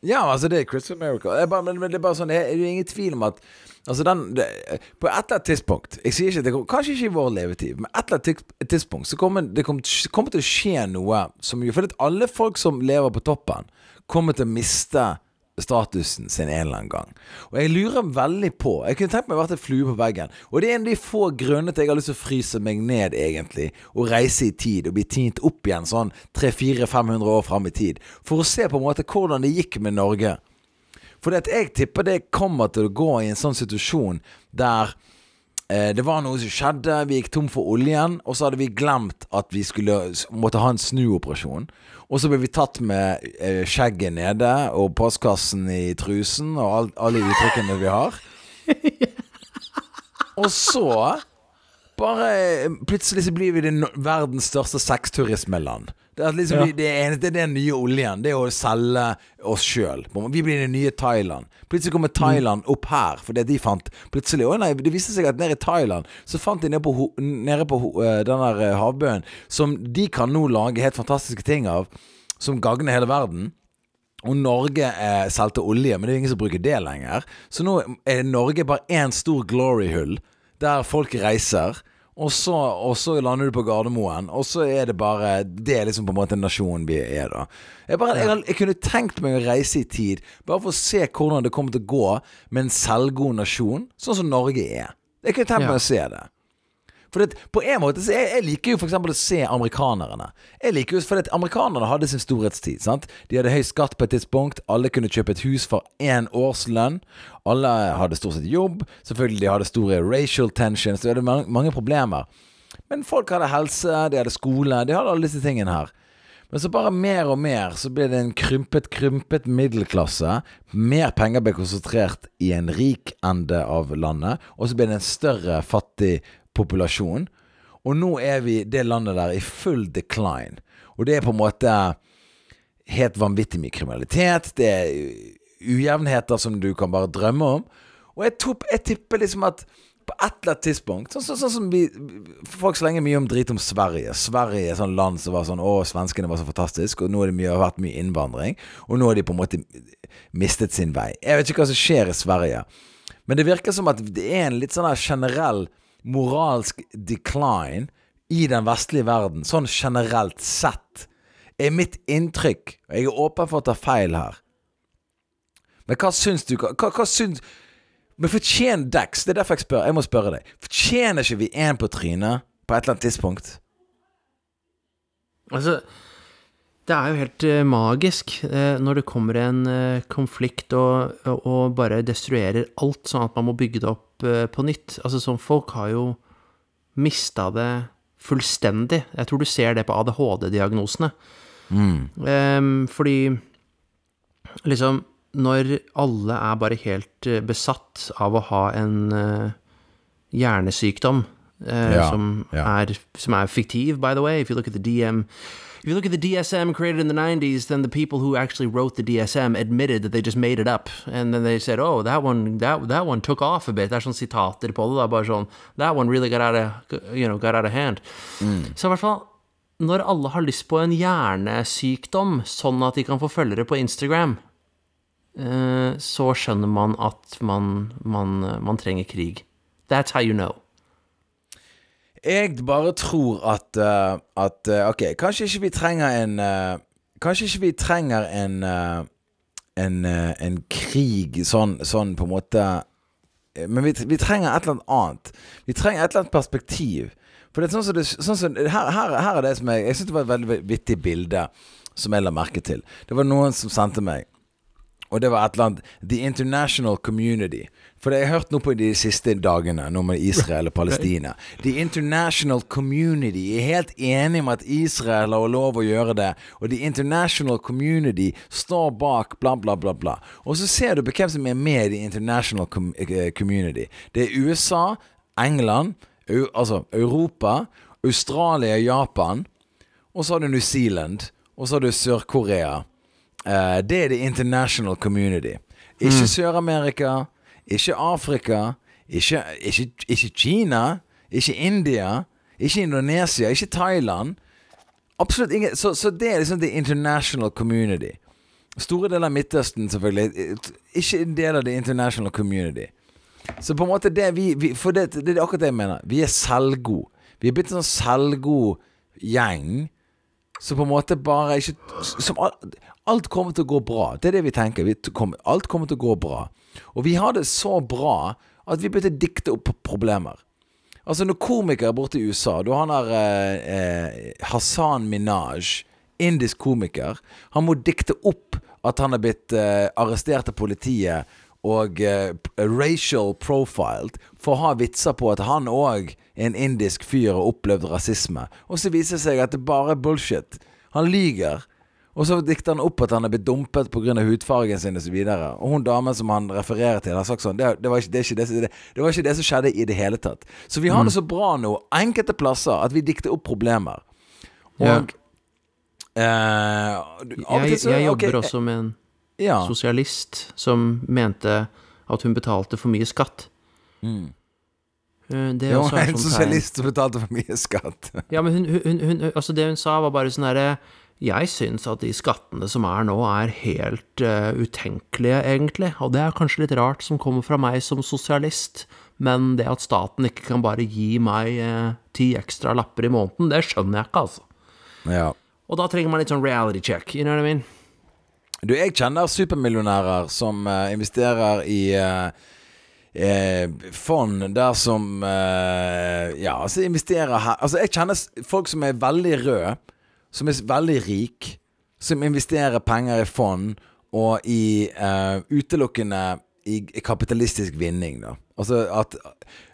Ja, altså det er Christmas Miracle. Det er bare, men, men det er bare sånn Det er ingen tvil om at Altså den det, På et eller annet tidspunkt Jeg sier ikke det Kanskje ikke i vår levetid, men et eller annet tidspunkt så kommer det kommer, kommer til å skje noe som gjør For at alle folk som lever på toppen, kommer til å miste statusen sin en eller annen gang. Og jeg lurer veldig på Jeg kunne tenkt meg å vært en flue på veggen. Og det er en av de få grunnene til jeg har lyst til å fryse meg ned, egentlig. Og reise i tid og bli tint opp igjen sånn 300-400-500 år fram i tid. For å se på en måte hvordan det gikk med Norge. For jeg tipper det kommer til å gå i en sånn situasjon der det var noe som skjedde, vi gikk tom for oljen, og så hadde vi glemt at vi skulle måtte ha en snuoperasjon. Og så ble vi tatt med eh, skjegget nede og postkassen i trusen og all, alle uttrykkene vi har. Og så bare eh, Plutselig så blir vi det verdens største sexturismeland. Det er, liksom, Ja. det eneste det er den nye oljen. Det er å selge oss sjøl. Vi blir den nye Thailand. Plutselig kommer Thailand opp her, fordi de fant Plutselig, å nei, Det viste seg at nede i Thailand så fant de nede på, nede på eh, den der eh, havbunnen Som de kan nå lage helt fantastiske ting av, som gagner hele verden. Og Norge eh, solgte olje, men det er ingen som bruker det lenger. Så nå er Norge bare én stor glory-hull, der folk reiser. Og så, og så lander du på Gardermoen, og så er det bare Det er liksom på en måte nasjonen vi er, da. Jeg, bare, jeg, jeg kunne tenkt meg å reise i tid, bare for å se hvordan det kommer til å gå med en selvgod nasjon, sånn som Norge er. Jeg kunne tenkt Ja. meg å se det. For det, på en måte så jeg, jeg liker jo eksempel å se amerikanerne. Jeg liker jo, for det, Amerikanerne hadde sin storhetstid. sant? De hadde høy skatt på et tidspunkt. Alle kunne kjøpe et hus for én årslønn. Alle hadde stort sett jobb. Selvfølgelig de hadde store racial tensions. De hadde mange, mange problemer. Men folk hadde helse, de hadde skole, de hadde alle disse tingene her. Men så bare mer og mer så ble det en krympet, krympet middelklasse. Mer penger ble konsentrert i en rik ende av landet, og så ble det en større fattig populasjon. Og nå er vi det landet der i full decline. Og det er på en måte helt vanvittig mye kriminalitet. Det er ujevnheter som du kan bare drømme om. Og jeg, top, jeg tipper liksom at på et eller annet tidspunkt Sånn, så, så, som vi Folk slenger mye om drit om Sverige. Sverige er sånn land som var sånn Å, svenskene var så fantastiske, og nå har det mye, vært mye innvandring. Og nå har de på en måte mistet sin vei. Jeg vet ikke hva som skjer i Sverige. Men det virker som at det er en litt sånn generell moralsk decline i den vestlige verden, sånn generelt sett, er mitt inntrykk. Og jeg er åpen for å ta feil her. Men hva syns du? Hva, hva syns Men fortjener Dex Det er derfor jeg spør. Jeg må spørre deg. Fortjener ikke vi én på trynet på et eller annet tidspunkt? Altså, det er jo helt eh, magisk eh, når det kommer en eh, konflikt og, og, bare destruerer alt, sånn at man må bygge det opp på nytt. Altså, sånn folk har jo mista det fullstendig. Jeg tror du ser det på ADHD-diagnosene. Mm. fordi liksom Når alle er bare helt besatt av å ha en hjernesykdom Ja, som, ja. Er, som er fiktiv, by the way. If you look at the DM If you look at the DSM created in the 90s, then the people who actually wrote the DSM admitted that they just made it up. And then they said, oh, that one, that, that one took off a bit. Det er sånn sitater på det, da, bare sånn That one really got out of, you know, got out of hand. Så i hvert fall, når alle har lyst på en hjernesykdom, sånn at de kan få følgere på Instagram, eh, så skjønner man at man, man, man trenger krig. That's how you know. Jeg bare tror at, uh, at uh, Ok, kanskje ikke vi trenger en uh, Kanskje ikke vi trenger en en, en krig sånn, sånn på en måte Men vi, vi trenger et eller annet annet. Vi trenger et eller annet perspektiv. For det er sånn som det, sånn som, her, her, her er det som jeg Jeg syns det var et veldig vittig bilde som jeg la merke til. Det var noen som sendte meg. Og det var et eller annet The International Community. For det har jeg hørt noe på de siste dagene, nå med Israel og Palestina. The International Community er helt enig med at Israel har lov å gjøre det. Og The International Community står bak bla, bla, bla, bla. Og så ser du på hvem som er med i The International eh, Community. Det er USA, England, eu altså Europa, Australia, Japan. Og så har du New Zealand. Og så har du Sør-Korea. Eh, det er the international community. Ikke Sør-Amerika, ikke Afrika, ikke, ikke, ikke Kina, ikke India, ikke Indonesia, ikke Thailand. Absolutt ingen Så, så det er liksom the international community. Store deler av Midtøsten, selvfølgelig. Ikke en del av the international community. Så på en måte det vi, vi For det, det er akkurat det jeg mener. Vi er selvgode. Vi er blitt en sånn selvgod gjeng. Så på en måte bare ikke alt, alt kommer til å gå bra. Det er det vi tenker. Vi kom, alt kommer til å gå bra. Og vi har det så bra at vi begynte å dikte opp problemer. Altså Når komikere borte i USA Du har der eh, eh, Hassan Minaj, indisk komiker. Han må dikte opp at han er blitt eh, arrestert av politiet og uh, racial profiled for å ha vitser på at han òg er en indisk fyr og opplevd rasisme. Og så viser det seg at det bare er bullshit. Han lyger. Og så dikter han opp at han er blitt dumpet pga. hudfargen sin osv. Og, og hun damen som han refererer til, har sagt sånn det, det, var ikke, det, ikke det, var ikke det som skjedde i det hele tatt. Så vi har det så bra nå, enkelte plasser, at vi dikter opp problemer. Og eh, du- og Jeg, så- jeg jobber okay, også med en ja. sosialist som mente at hun betalte for mye skatt. Mm. Det Jo, også en sosialist som betalte for mye skatt. Ja, men hun, hun, hun, hun, altså det hun sa var bare sånn herre Jeg syns at de skattene som er nå, er helt uh, utenkelige, egentlig. Og det er kanskje litt rart som kommer fra meg som sosialist, men det at staten ikke kan bare gi meg eh, ti ekstra lapper i måneden, det skjønner jeg ikke, altså. Ja. Og da trenger man litt sånn reality check, you know what I mean? Du, jeg kjenner supermillionærer som uh, investerer i uh, eh, fond der som uh, Ja, altså investerer her Altså, jeg kjenner folk som er veldig røde, som er veldig rik, som investerer penger i fond og i utelukkende i kapitalistisk vinning, da. Altså at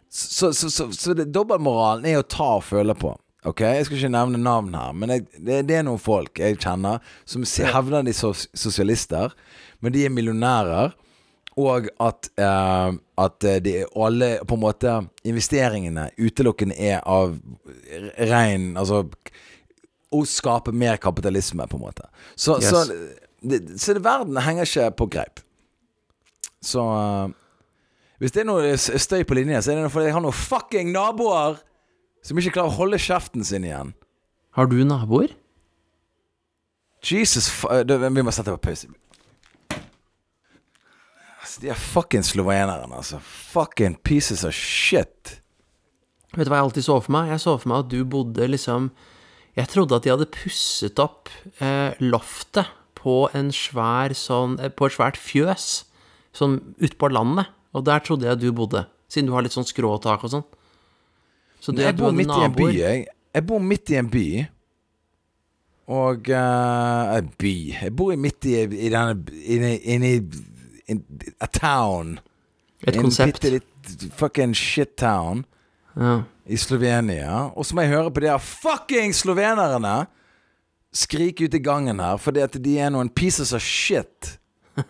Så, så, så, så dobbeltmoralen er å ta og føle på. Ok, Jeg skal ikke nevne navn her, men jeg, det, det er noen folk jeg kjenner som hevder de er sos, sosialister, men de er millionærer. Og at, eh, at eh, de alle på en måte investeringene utelukkende er av rein Altså å skape mer kapitalisme, på en måte. Så, Yes. så, det, så det, verden henger ikke på greip. Så eh, Hvis det er noe støy på linjen, så er det fordi jeg har noen fucking naboer som ikke klarer å holde kjeften sin igjen. Har du naboer? Jesus fu- eh, Vi må sette på pause. Altså, de er fucking slovenerne, altså. Fucking pieces of shit. Vet du hva jeg alltid så for meg? Jeg så for meg at du bodde liksom Jeg trodde at de hadde pusset opp eh, loftet på en svær sånn eh, På et svært fjøs sånn utpå landet. Og der trodde jeg du bodde, siden du har litt sånn skråtak og sånn. Så det Jeg bor midt i en by, jeg. Jeg bor midt i en by. Og uh, En by Jeg bor midt i, i denne Inni in, in, A town. Et En konsept. bitte litt fucking shit town Ja. i Slovenia. Og så må jeg høre på de her fucking slovenerne skrike ut i gangen her fordi at de er noen pieces of shit.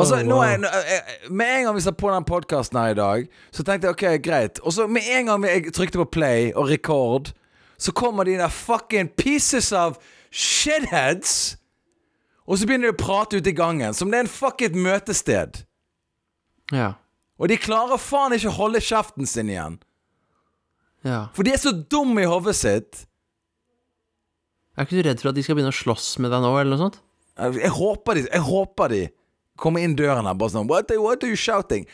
Altså, nå er, nå- jeg- Med en gang vi satt på den podkasten her i dag, så tenkte jeg ok, greit. Og så med en gang jeg trykte på play og record, så kommer de der fucking pieces of shitheads. Og så begynner de å prate ute i gangen, som det er en fucking møtested. ja. Og de klarer faen ikke å holde kjeften sin igjen. Ja. For de er så dumme i hodet sitt. Er ikke du redd for at de skal begynne å slåss med deg nå, eller noe sånt? Jeg håper de, jeg håper de kommer inn døren her bare sånn What, are- what are you shouting?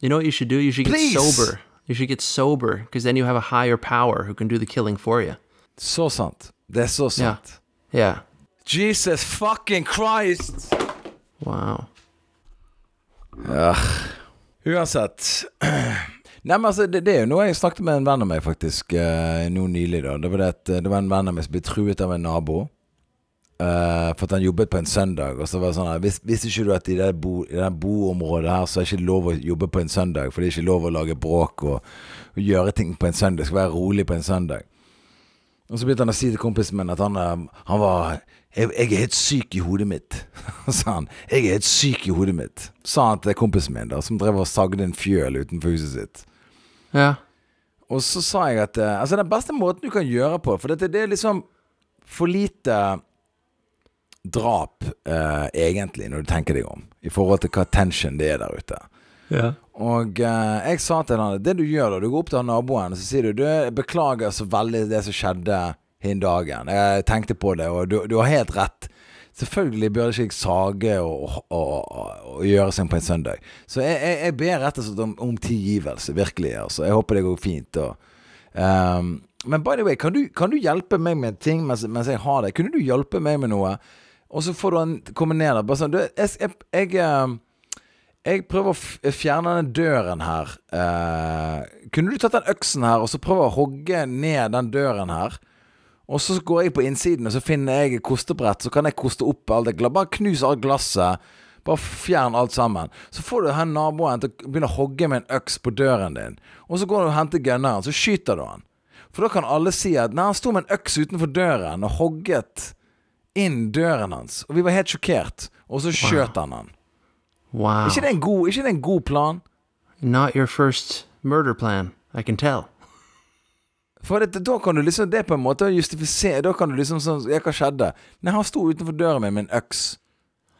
You know what you should do? You should get Please. sober. You should get sober, because then you have a higher power who can do the killing for you. Så sant. Det er så sant. Yeah. Jesus fucking Christ! Wow. Uansett. Nei, men altså, det, det er jo noe jeg snakket med en venn av meg faktisk eh, nå nylig. da Det var, det, eh, det var en venn av meg som ble truet av en nabo. Eh, for at han jobbet på en søndag. Og så var det sånn her, vis, Visste ikke du at i det, bo, i det boområdet her så er det ikke lov å jobbe på en søndag? For det er ikke lov å lage bråk og, og gjøre ting på en søndag. Det skal være rolig på en søndag. Og så begynte han å si til kompisen min at han, eh, han var jeg, 'Jeg er helt syk i hodet mitt', sa han. 'Jeg er helt syk i hodet mitt', sa han til kompisen min, da som drev og sagde en fjøl utenfor huset sitt. Ja. Og så sa jeg at eh, Altså, den beste måten du kan gjøre på For dette, det er liksom for lite drap, eh, egentlig, når du tenker deg om, i forhold til hva tension det er der ute. Ja. Og eh, jeg sa til han Det du gjør da, du går opp til han naboen og så sier du Du, beklager så veldig det som skjedde hin dagen. Jeg tenkte på det, og du, du har helt rett. Selvfølgelig bør det ikke sage og, og, og, og gjøre seg på en søndag. Så jeg, jeg, jeg ber rett og slett om, om tilgivelse, virkelig. Altså. Jeg håper det går fint. Ehm, men by the way, kan du, kan du hjelpe meg med ting mens, mens jeg har det? Kunne du hjelpe meg med noe? Og så får du han komme ned der. Bare sånn du, jeg, jeg, jeg ehm, jeg prøver å fjerne den døren her. Eh, kunne du tatt den øksen her og så prøve å hogge ned den døren her? Og så går jeg på innsiden, og så finner jeg kostebrett. Så kan jeg koste opp alt det Bare knus alt glasset. Bare fjern alt sammen. Så får du hen naboen til å begynne å hogge med en øks på døren din. Og så går du og henter gunneren, så skyter du han. For da kan alle si at nei, han sto med en øks utenfor døren og hogget inn døren hans. Og vi var helt sjokkert. Og så skjøt han han. Wow. Ikke det en god, ikke det en god plan? Not your first murder plan, I can tell. For det, da kan du liksom Det på en måte justifisere Da kan du liksom sånn Ja, hva skjedde? Nei, han sto utenfor døren min med en øks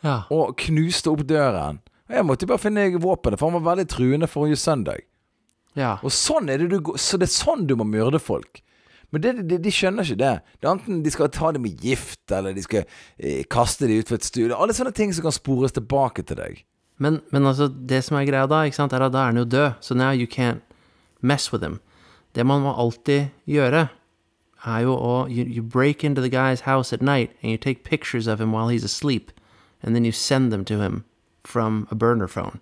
Ja. og knuste opp døren. Og Jeg måtte bare finne våpenet, for han var veldig truende forrige søndag. Ja. Og sånn er det du Så det er sånn du må myrde folk. Men det, de, de skjønner ikke det. Det er enten de skal ta det med gift, eller de skal eh, kaste det utfor et studie. Alle sånne ting som kan spores tilbake til deg. Men, men altså, det som er greia da, ikke sant, er at da er han jo død. Så now you can't mess with him. Det man må alltid gjøre, er jo å you, you break into the guy's house at night and you take pictures of him while he's asleep, and then you send them to him from a burner phone.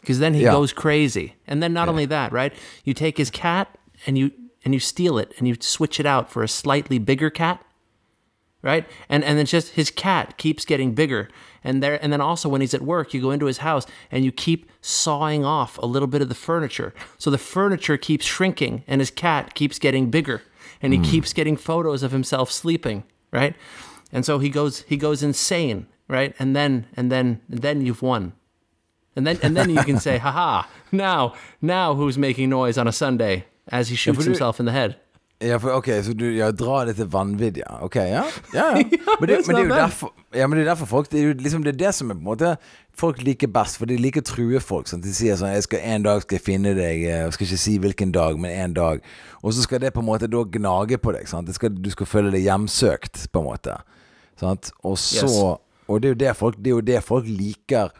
Because then he Yeah. goes crazy. And then not only that, right? You take his cat and you and you steal it and you switch it out for a slightly bigger cat right? And and it's just his cat keeps getting bigger. And there and then also when he's at work, you go into his house and you keep sawing off a little bit of the furniture. So the furniture keeps shrinking and his cat keeps getting bigger. And he hmm. keeps getting photos of himself sleeping, right? And so he goes he goes insane, right? And then and then and then you've won. And then and then you can say, haha, now now who's making noise on a Sunday as he shoots ja, du, himself in the head. Ja, for, ok, så du ja, drar det til vanvidd, ja. Ok, ja. ja, ja. Men, det, men det er jo derfor Ja, men det er derfor folk Det er jo liksom det er det som er på en måte folk liker best, for de liker å true folk. Sånn. De sier sånn 'Jeg skal En dag skal jeg finne deg', eh, jeg skal ikke si hvilken dag, men en dag. Og så skal det på en måte da gnage på deg. Sant? Det skal, du skal føle deg hjemsøkt, på en måte. Sant? Og så Yes. Og det er jo det folk, det er jo det folk liker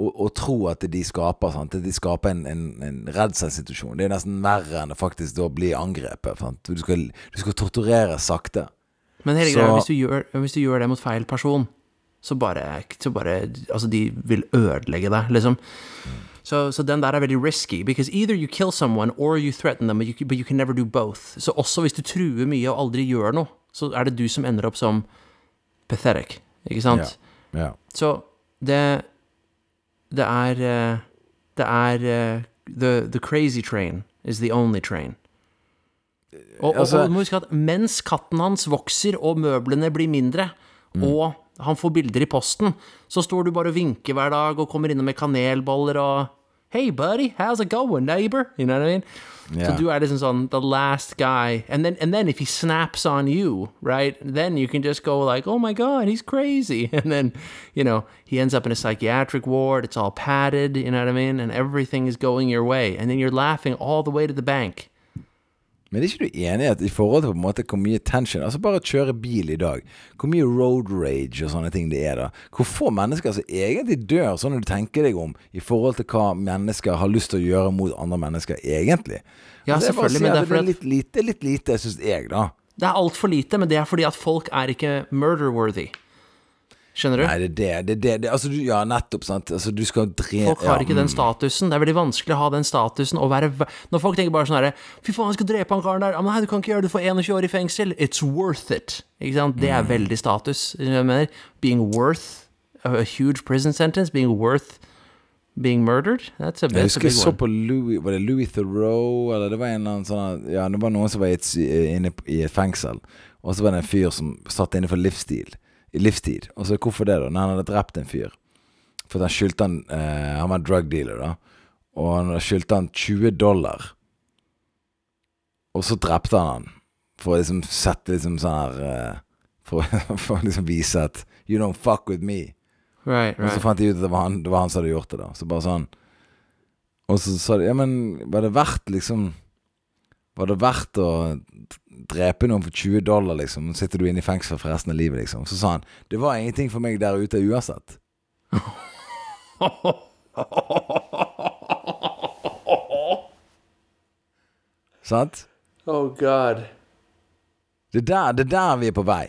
å, å tro at de skaper. Sant? At de skaper en, en, en redselssituasjon. Det er nesten verre enn å faktisk da bli angrepet. Du, skal, du skal torturere sakte. Men hele greia, hvis, hvis du gjør det mot feil person, så bare, så bare Altså, de vil ødelegge deg, liksom. Så, så den der er veldig risky, because either you kill someone or you threaten them, but you, but you can never do both. Så også hvis du truer mye og aldri gjør noe, så er det du som ender opp som pathetic, ikke sant? Yeah. Yeah. Så det Det er eh, Det er eh, the, the crazy train is the only train. Og, og, Altså- og må huske at mens katten hans vokser og møblene blir mindre, og han får bilder i posten, så står du bare og vinker hver dag og kommer innom med kanelboller og Hey, buddy, how's it going, neighbor? You know what I mean? Så du er liksom sånn the last guy. And then, and then if he snaps on you, right, then you can just go like, oh my God, he's crazy. And then, you know, he ends up in a psychiatric ward. It's all padded, you know what I mean? And everything is going your way. And then you're laughing all the way to the bank. Men er ikke du enig i at i forhold til på en måte hvor mye tension Altså bare kjøre bil i dag. Hvor mye road rage og sånne ting det er da. Hvor få mennesker som egentlig dør, sånn når du tenker deg om, i forhold til hva mennesker har lyst til å gjøre mot andre mennesker, egentlig. Ja, Altså, selvfølgelig, men det er det er litt lite, litt lite, syns jeg, da. Det er altfor lite, men det er fordi at folk er ikke murder-worthy. Skjønner du? Nei, det er det. det, det, altså, du, ja, nettopp, sant. Altså, du skal dre... Folk har ja, ikke den mm. statusen. Det er veldig vanskelig å ha den statusen og være Når folk tenker bare sånn herre Fy faen, jeg skal drepe han karen der. Men Nei, du kan ikke gjøre det, du får 21 år i fengsel. It's worth it. Ikke sant? Det er Mm. veldig status. Jeg mener, being worth a, huge prison sentence, being worth being murdered, that's a, that's jeg husker jeg så på Louis Var det Louis Theroux, eller det var en eller annen sånn Ja, det var noen som var sy- inne i et fengsel, og så var det en fyr som satt inne for livsstil. I livstid. Og så hvorfor det, da? Når han hadde drept en fyr. For han skyldte han eh, Han var drug dealer, da. Og han skyldte han 20 dollar. Og så drepte han han. For å liksom sette liksom sånn her eh, for, for å liksom vise at You don't fuck with me. Right, Og så fant de ut at det var han, det var han som hadde gjort det, da. Så bare sånn Og så sa de Ja, men var det verdt, liksom Var det verdt å drepe noen for 20 dollar, liksom? Så sitter du inne i fengsel for resten av livet, liksom. Så sa han Det var ingenting for meg der ute uansett. Sant? Oh god. Det er der, det er der vi er på vei.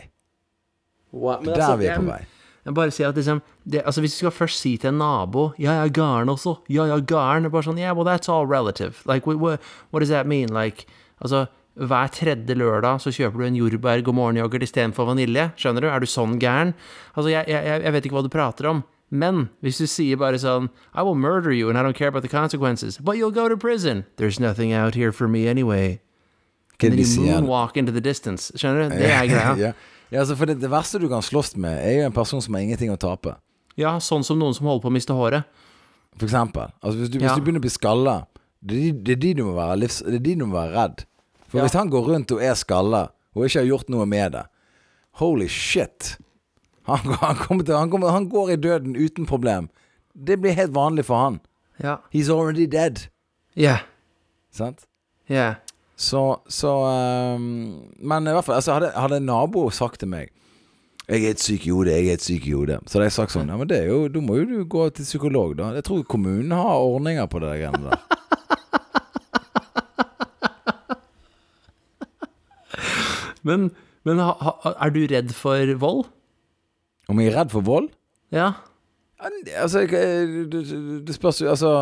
What? Det er der vi er på vei. Jeg bare sier at liksom det, altså Hvis du skal først si til en nabo 'Ja, jeg er gæren også', 'Ja, jeg er gæren', bare sånn Yeah, well, that's all relative. Like, what, what does that mean? Like, altså hver tredje lørdag så kjøper du en jordbær god morgen-yoghurt istedenfor vanilje. Skjønner du? Er du sånn gæren? Altså, jeg, jeg, jeg vet ikke hva du prater om. Men hvis du sier bare sånn I will murder you and I don't care about the consequences, but you'll go to prison. There's nothing out here for me anyway. Can you moonwalk into the distance. Skjønner du? Det er greia. ja. ja, altså for det, det verste du kan slåss med, er jo en person som har ingenting å tape. Ja, sånn som noen som holder på å miste håret. For eksempel. Altså hvis, du, hvis Ja. du begynner å bli skalla, det de, det Det er de du må være redd. For Ja. hvis han går rundt og er skalla, og ikke har gjort noe med det Holy shit. Han, han, kommer til, han, kommer, han går i døden uten problem. Det blir helt vanlig for han. Ja. He's already dead. Yeah. Sant? Yeah. Så, så um, Men i hvert fall, altså, hadde, hadde en nabo sagt til meg jeg er et syk i hodet, jeg er et syk i hodet. Så hadde jeg sagt sånn Ja, men det er jo, da må jo du gå til psykolog, da. Jeg tror kommunen har ordninger på det der greiene der. Men, men ha, ha, er du redd for vold? Om jeg er redd for vold? Ja. Altså, det, det spørs jo Altså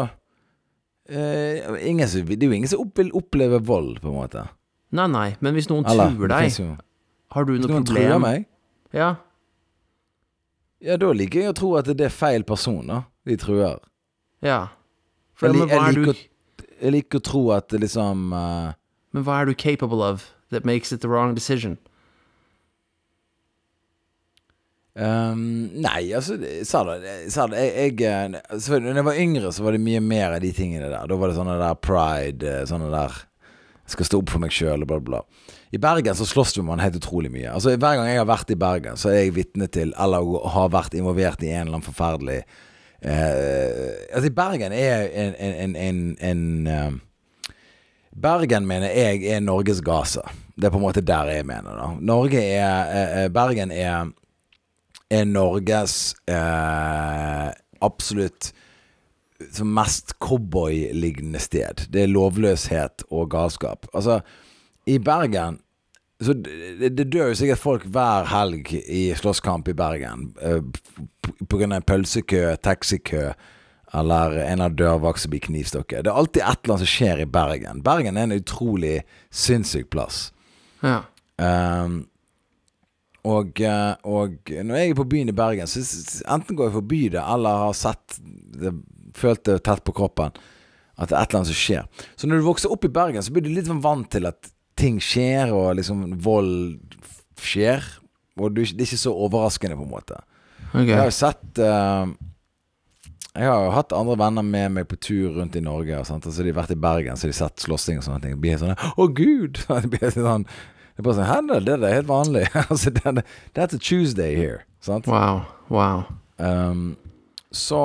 eh, ingen, Det er jo ingen som vil oppleve vold, på en måte. Nei, nei, men hvis noen Eller, truer deg, jo har du Hvis noen noen truer problem? meg, Ja. ja, da liker jeg å tro at det er feil personer. De truer. Ja. For, Jeg, jeg, du, liker, å- jeg liker å tro at det liksom uh... men hva er du capable of that makes it the wrong decision? Um, nei, altså Sa det, sa det jeg, jeg, eh, Når jeg var yngre, så var det mye mer av de tingene der. Da var det sånne der pride, eh, sånne der Jeg skal stå opp for meg sjøl, bla, bla. I Bergen så slåss jo man helt utrolig mye. Altså Hver gang jeg har vært i Bergen, så er jeg vitne til, eller har vært involvert i en eller annen forferdelig eh, Altså, Bergen er en, en, en, en eh, Bergen mener jeg er Norges Gaza. Det er på en måte der jeg mener, da. Norge er eh, eh, Bergen er er Norges eh, absolutt mest cowboy-lignende sted. Det er lovløshet og galskap. Altså, i Bergen så det, det dør jo sikkert folk hver helg i slåsskamp i Bergen. eh, p- På grunn av en pølsekø, taxikø eller en av dørvakt som blir knivstukket. Det er alltid et eller annet som skjer i Bergen. Bergen er en utrolig sinnssyk plass. Ja. Um, og, eh, og når jeg er på byen i Bergen, så enten går jeg forbi det, eller har sett det, følt det tett på kroppen, at det er et eller annet som skjer. Så når du vokser opp i Bergen, så blir du litt sånn vant til at ting skjer, og liksom vold skjer. Og du, det er ikke så overraskende, på en måte. Okay. Jeg har jo sett eh, Jeg har jo hatt andre venner med meg på tur rundt i Norge. Og sånt. Og så har vært i Bergen, så har de sett slåssing og sånne ting. Blir sånn Å, gud! Det blir sånn Det er bare sånn Hæ, det, er helt vanlig. altså, det, That's a Tuesday here. Sant? Wow. Wow. Um, så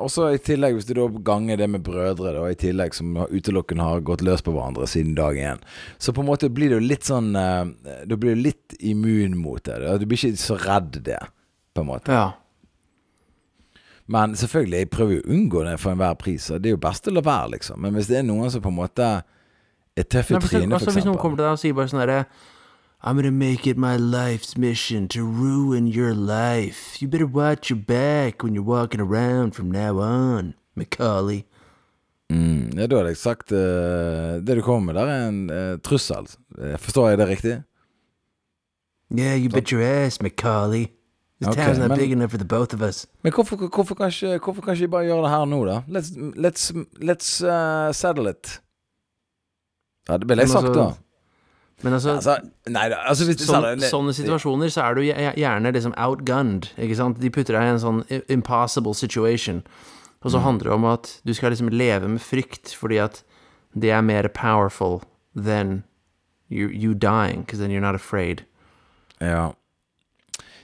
Og så i tillegg, hvis du da ganger det med brødre, da, i tillegg som har- utelukkende har gått løs på hverandre siden dag én, så på en måte blir du litt sånn eh, Da blir du litt immun mot det. Du blir ikke så redd det, på en måte. Ja. Men selvfølgelig, jeg prøver jo å unngå det for enhver pris. Og det er jo best å la være, liksom. Men hvis det er noen som på en måte er tøff i trynet, f.eks. hvis noen kommer til deg og sier bare sånn herre I'm gonna make it my life's mission to ruin your life. You better watch your back when you're walking around from now on, Macaulay. mm, ja, Da hadde jeg sagt uh, Det du kommer med der, er en uh, trussel. Eh, Forstår jeg det riktig? Yeah, you bet your ass, Macaulay. This Okay, town's not men- big enough for the both of us. Men hvorfor, hvorfor, kan ikke, hvorfor kan ikke bare gjøre det her nå, da? Let's, let's, let's uh, settle it. Ja, det ville jeg sagt, altså, da. Men altså, Altså, nei. Altså, sånn, det, sånne situasjoner så er du gjerne liksom outgunned, ikke sant? De putter deg i en sånn impossible situation. Og så Mm. handler det om at du skal liksom leve med frykt, fordi at det er mer powerful than you, you dying, because then you're not afraid. Ja.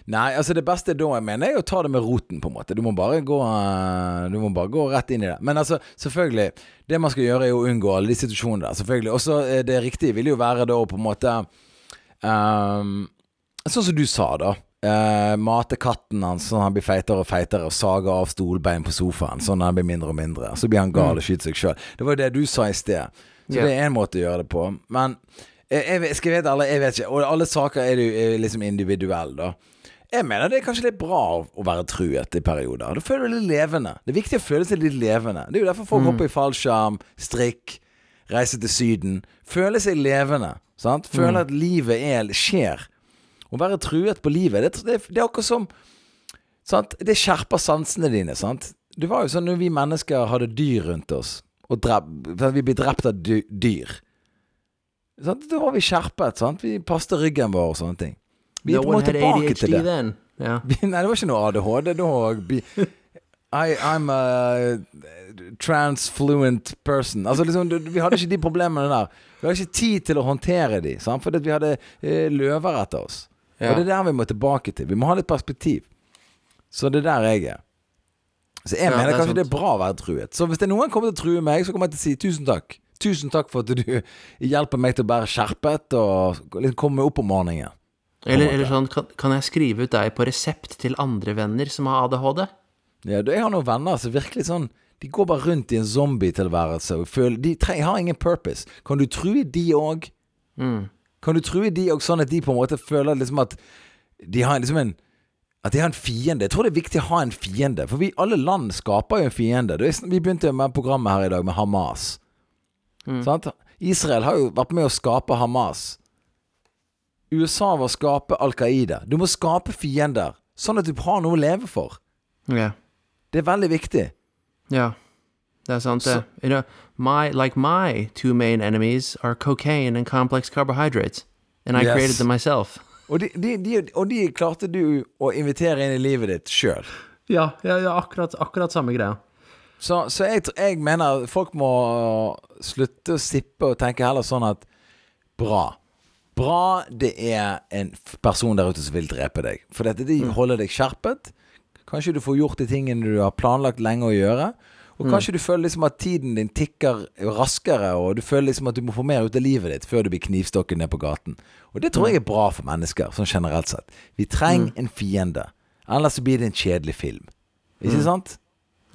Nei, altså det beste da jeg mener er å ta det med roten, på en måte. Du må bare gå eh, Du må bare gå rett inn i det. Men altså, selvfølgelig. Det man skal gjøre, er å unngå alle de situasjonene der. Selvfølgelig. Også eh, det riktige ville jo være da å på en måte um, Sånn som du sa, da. Uh, mate katten hans sånn han blir feitere og feitere, og sage av stolbein på sofaen sånn han blir mindre og mindre. Så blir han gal og skyter seg sjøl. Det var jo det du sa i sted. Så yeah. det er én måte å gjøre det på. Men jeg, jeg, skal jeg vite alle, jeg vet ikke. Og alle saker er jo liksom individuelle, da. Jeg mener det er kanskje litt bra å- være truet i perioder. Da føler du deg litt levende. Det er viktig å føle seg litt levende. Det er jo derfor folk hopper i fallskjerm, strikk, reiser til Syden. Føle seg levende. Sant? Føle at livet er, skjer. Å være truet på livet, det, det, det er akkurat som sant? Det skjerper sansene dine. sant? Det var jo sånn når vi mennesker hadde dyr rundt oss, og drep, vi ble drept av dyr. Sant? Da var vi skjerpet. sant? Vi passet ryggen vår og sånne ting. Vi er på en måte tilbake ADHD til det. then. Yeah. Nei, det var ikke noe ADHD da. I, I'm a transfluent person. Altså liksom, Vi hadde ikke de problemene der. Vi hadde ikke tid til å håndtere de, sant? fordi vi hadde eh, løver etter oss. Ja. Og det er der vi må tilbake til. Vi må ha litt perspektiv. Så det er der jeg er. Så jeg Ja, mener det kanskje sant. det er bra å være truet. Så hvis det er noen kommer til å true meg, så kommer jeg til å si tusen takk. Tusen takk for at du hjelper meg til å bære skjerpet og komme opp om morgenen. Eller, eller sånn, kan, kan jeg skrive ut deg på resept til andre venner som har ADHD? Ja, jeg har noen venner som virkelig sånn De går bare rundt i en zombietilværelse og føler De tre, har ingen purpose. Kan du true de òg? Mm. Kan du true de òg sånn at de på en måte føler liksom at de har liksom en At de har en fiende. Jeg tror det er viktig å ha en fiende. For vi alle land skaper jo en fiende. Vi begynte med programmet her i dag med Hamas. Sant? Israel har jo vært med å skape Hamas. USA var å skape Al Qaida. Du må skape fiender, sånn at du har noe å leve for. Ja. Det er veldig viktig. Ja. Det er sant, det. You know, my, like my two main enemies are cocaine and complex carbohydrates. And I Yes. created them myself. Og de, de, de, og de klarte du å invitere inn i livet ditt sjøl. Ja, ja, ja akkurat, akkurat samme greia. Så, så jeg, jeg mener folk må slutte å sippe og tenke heller sånn at bra. Bra det er en person der ute som vil drepe deg. For dette, de holder deg skjerpet. Kanskje du får gjort de tingene du har planlagt lenge å gjøre. Og kanskje du føler liksom at tiden din tikker raskere, og du føler liksom at du må få mer ut av livet ditt før du blir knivstukket ned på gaten. Og det tror jeg er bra for mennesker, sånn generelt sett. Vi trenger en fiende. Ellers så blir det en kjedelig film. Ikke sant?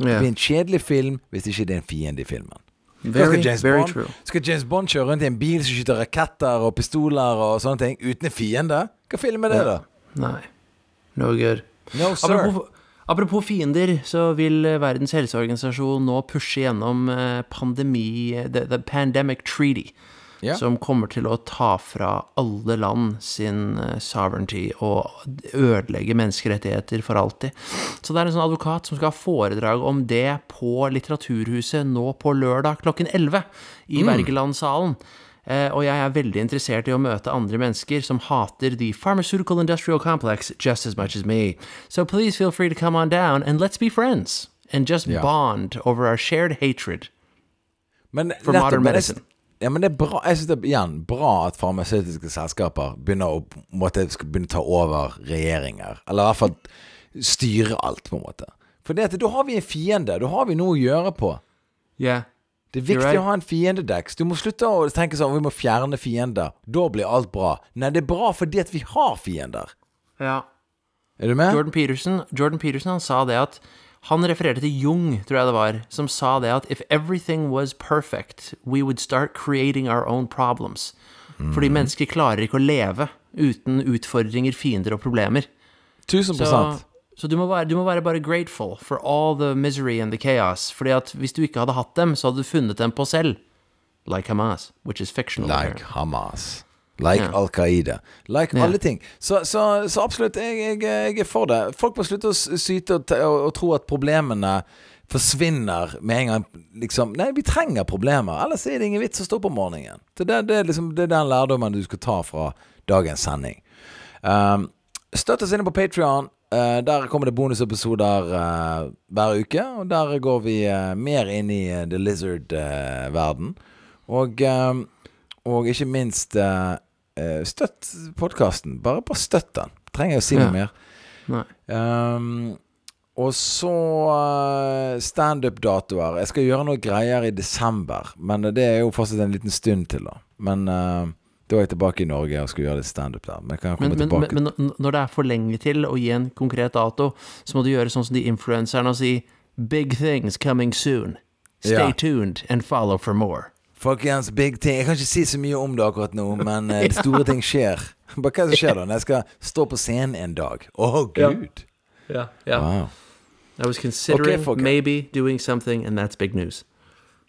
Det blir en kjedelig film hvis ikke det er en fiende i filmen. Very, skal, James very Bond, true. skal James Bond kjøre rundt i en bil som skyter raketter og pistoler og sånne ting, uten en fiende? Hva film er det, da? Nei. No good. No, sir. Apropos, apropos fiender, så vil eh, Verdens helseorganisasjon nå pushe gjennom eh, pandemi the, the Pandemic Treaty. Ja. Som kommer til å ta fra alle land sin eh, sovereignty og ødelegge menneskerettigheter for alltid. Så det er en sånn advokat som skal ha foredrag om det på Litteraturhuset nå på lørdag klokken 11 i Wergelandsalen. Uh, og jeg er veldig interessert i å møte andre mennesker som hater the pharmaceutical industrial complex just as much as me. So please feel free to come on down and let's be friends. And just yeah. bond over our shared hatred. Men For modern medicine. Ja, men det er bra Jeg synes det er igjen bra at farmasøytiske selskaper begynner å skal begynne å ta over regjeringer. Eller i hvert fall styre alt, på en måte. For det at da har vi en fiende. Da har vi noe å gjøre på. Yeah. Det er viktig right. å ha en fiendedex. Du må slutte å tenke sånn Vi må fjerne fiender. Da blir alt bra. Nei, det er bra fordi at vi har fiender. Ja. Er du med? Jordan Peterson, Jordan Peterson han sa det at Han refererte til Jung, tror jeg det var, som sa det at if everything was perfect, we would start creating our own problems. Fordi mennesker klarer ikke å leve uten utfordringer, fiender og problemer. 1000 Så, så du, må være, du må være bare grateful for all the misery and the chaos. Fordi at hvis du ikke hadde hatt dem, så hadde du funnet dem på selv. Like Hamas, which is fictional. Like. Hamas. Like Ja. Al Qaida. Like Ja. alle ting. Så, så, så absolutt, jeg, jeg, jeg er for det. Folk må slutte å syte og, og, og tro at problemene forsvinner med en gang. Liksom. Nei, vi trenger problemer. Ellers er det ingen vits å stå opp om morgenen. Så det, det, er liksom, det er den lærdommen du skal ta fra dagens sending. Um, støtt oss inne på Patrion. der kommer det bonusepisoder uh, hver uke. Og der går vi uh, mer inn i eh, The Lizard-verden. og, eh, og ikke minst eh, eh, støtt podkasten. Bare, bare støtt den. Trenger jeg å si Ja. noe mer. Nei. Um, og så uh, standup-datoer. Jeg skal gjøre noe greier i desember, men det er jo fortsatt en liten stund til, da. Men uh, da er jeg tilbake i Norge og skal gjøre litt standup der. Men Men, men, men, når det er for lenge til å gi en konkret dato, så må du gjøre sånn som de influenserne og si Big things coming soon. Stay Ja. tuned and follow for more. Folkens, big ting. Jeg kan ikke si så mye om det akkurat nå, men uh, store ting skjer. Bare hva som skjer da? Når jeg skal stå på scenen en dag? Å, gud! Ja. ja, Wow. I was considering folk. maybe doing something, and that's big news.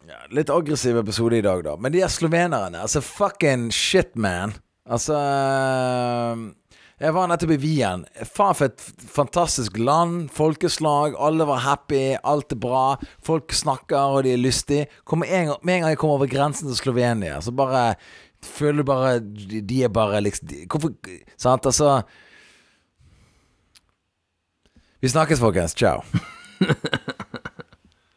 ja, litt aggressiv episode i dag, da. Men de er slovenerne. Altså, fucking shit, man. Altså eh, Jeg var nettopp i Wien. Faen for et fantastisk land. Folkeslag. Alle var happy. Alt er bra. Folk snakker, og de er lystige. Med en gang jeg kommer over grensen til Slovenia, så bare føler du bare de er bare liksom de, Hvorfor Sant, altså Vi snakkes, folkens. Ciao.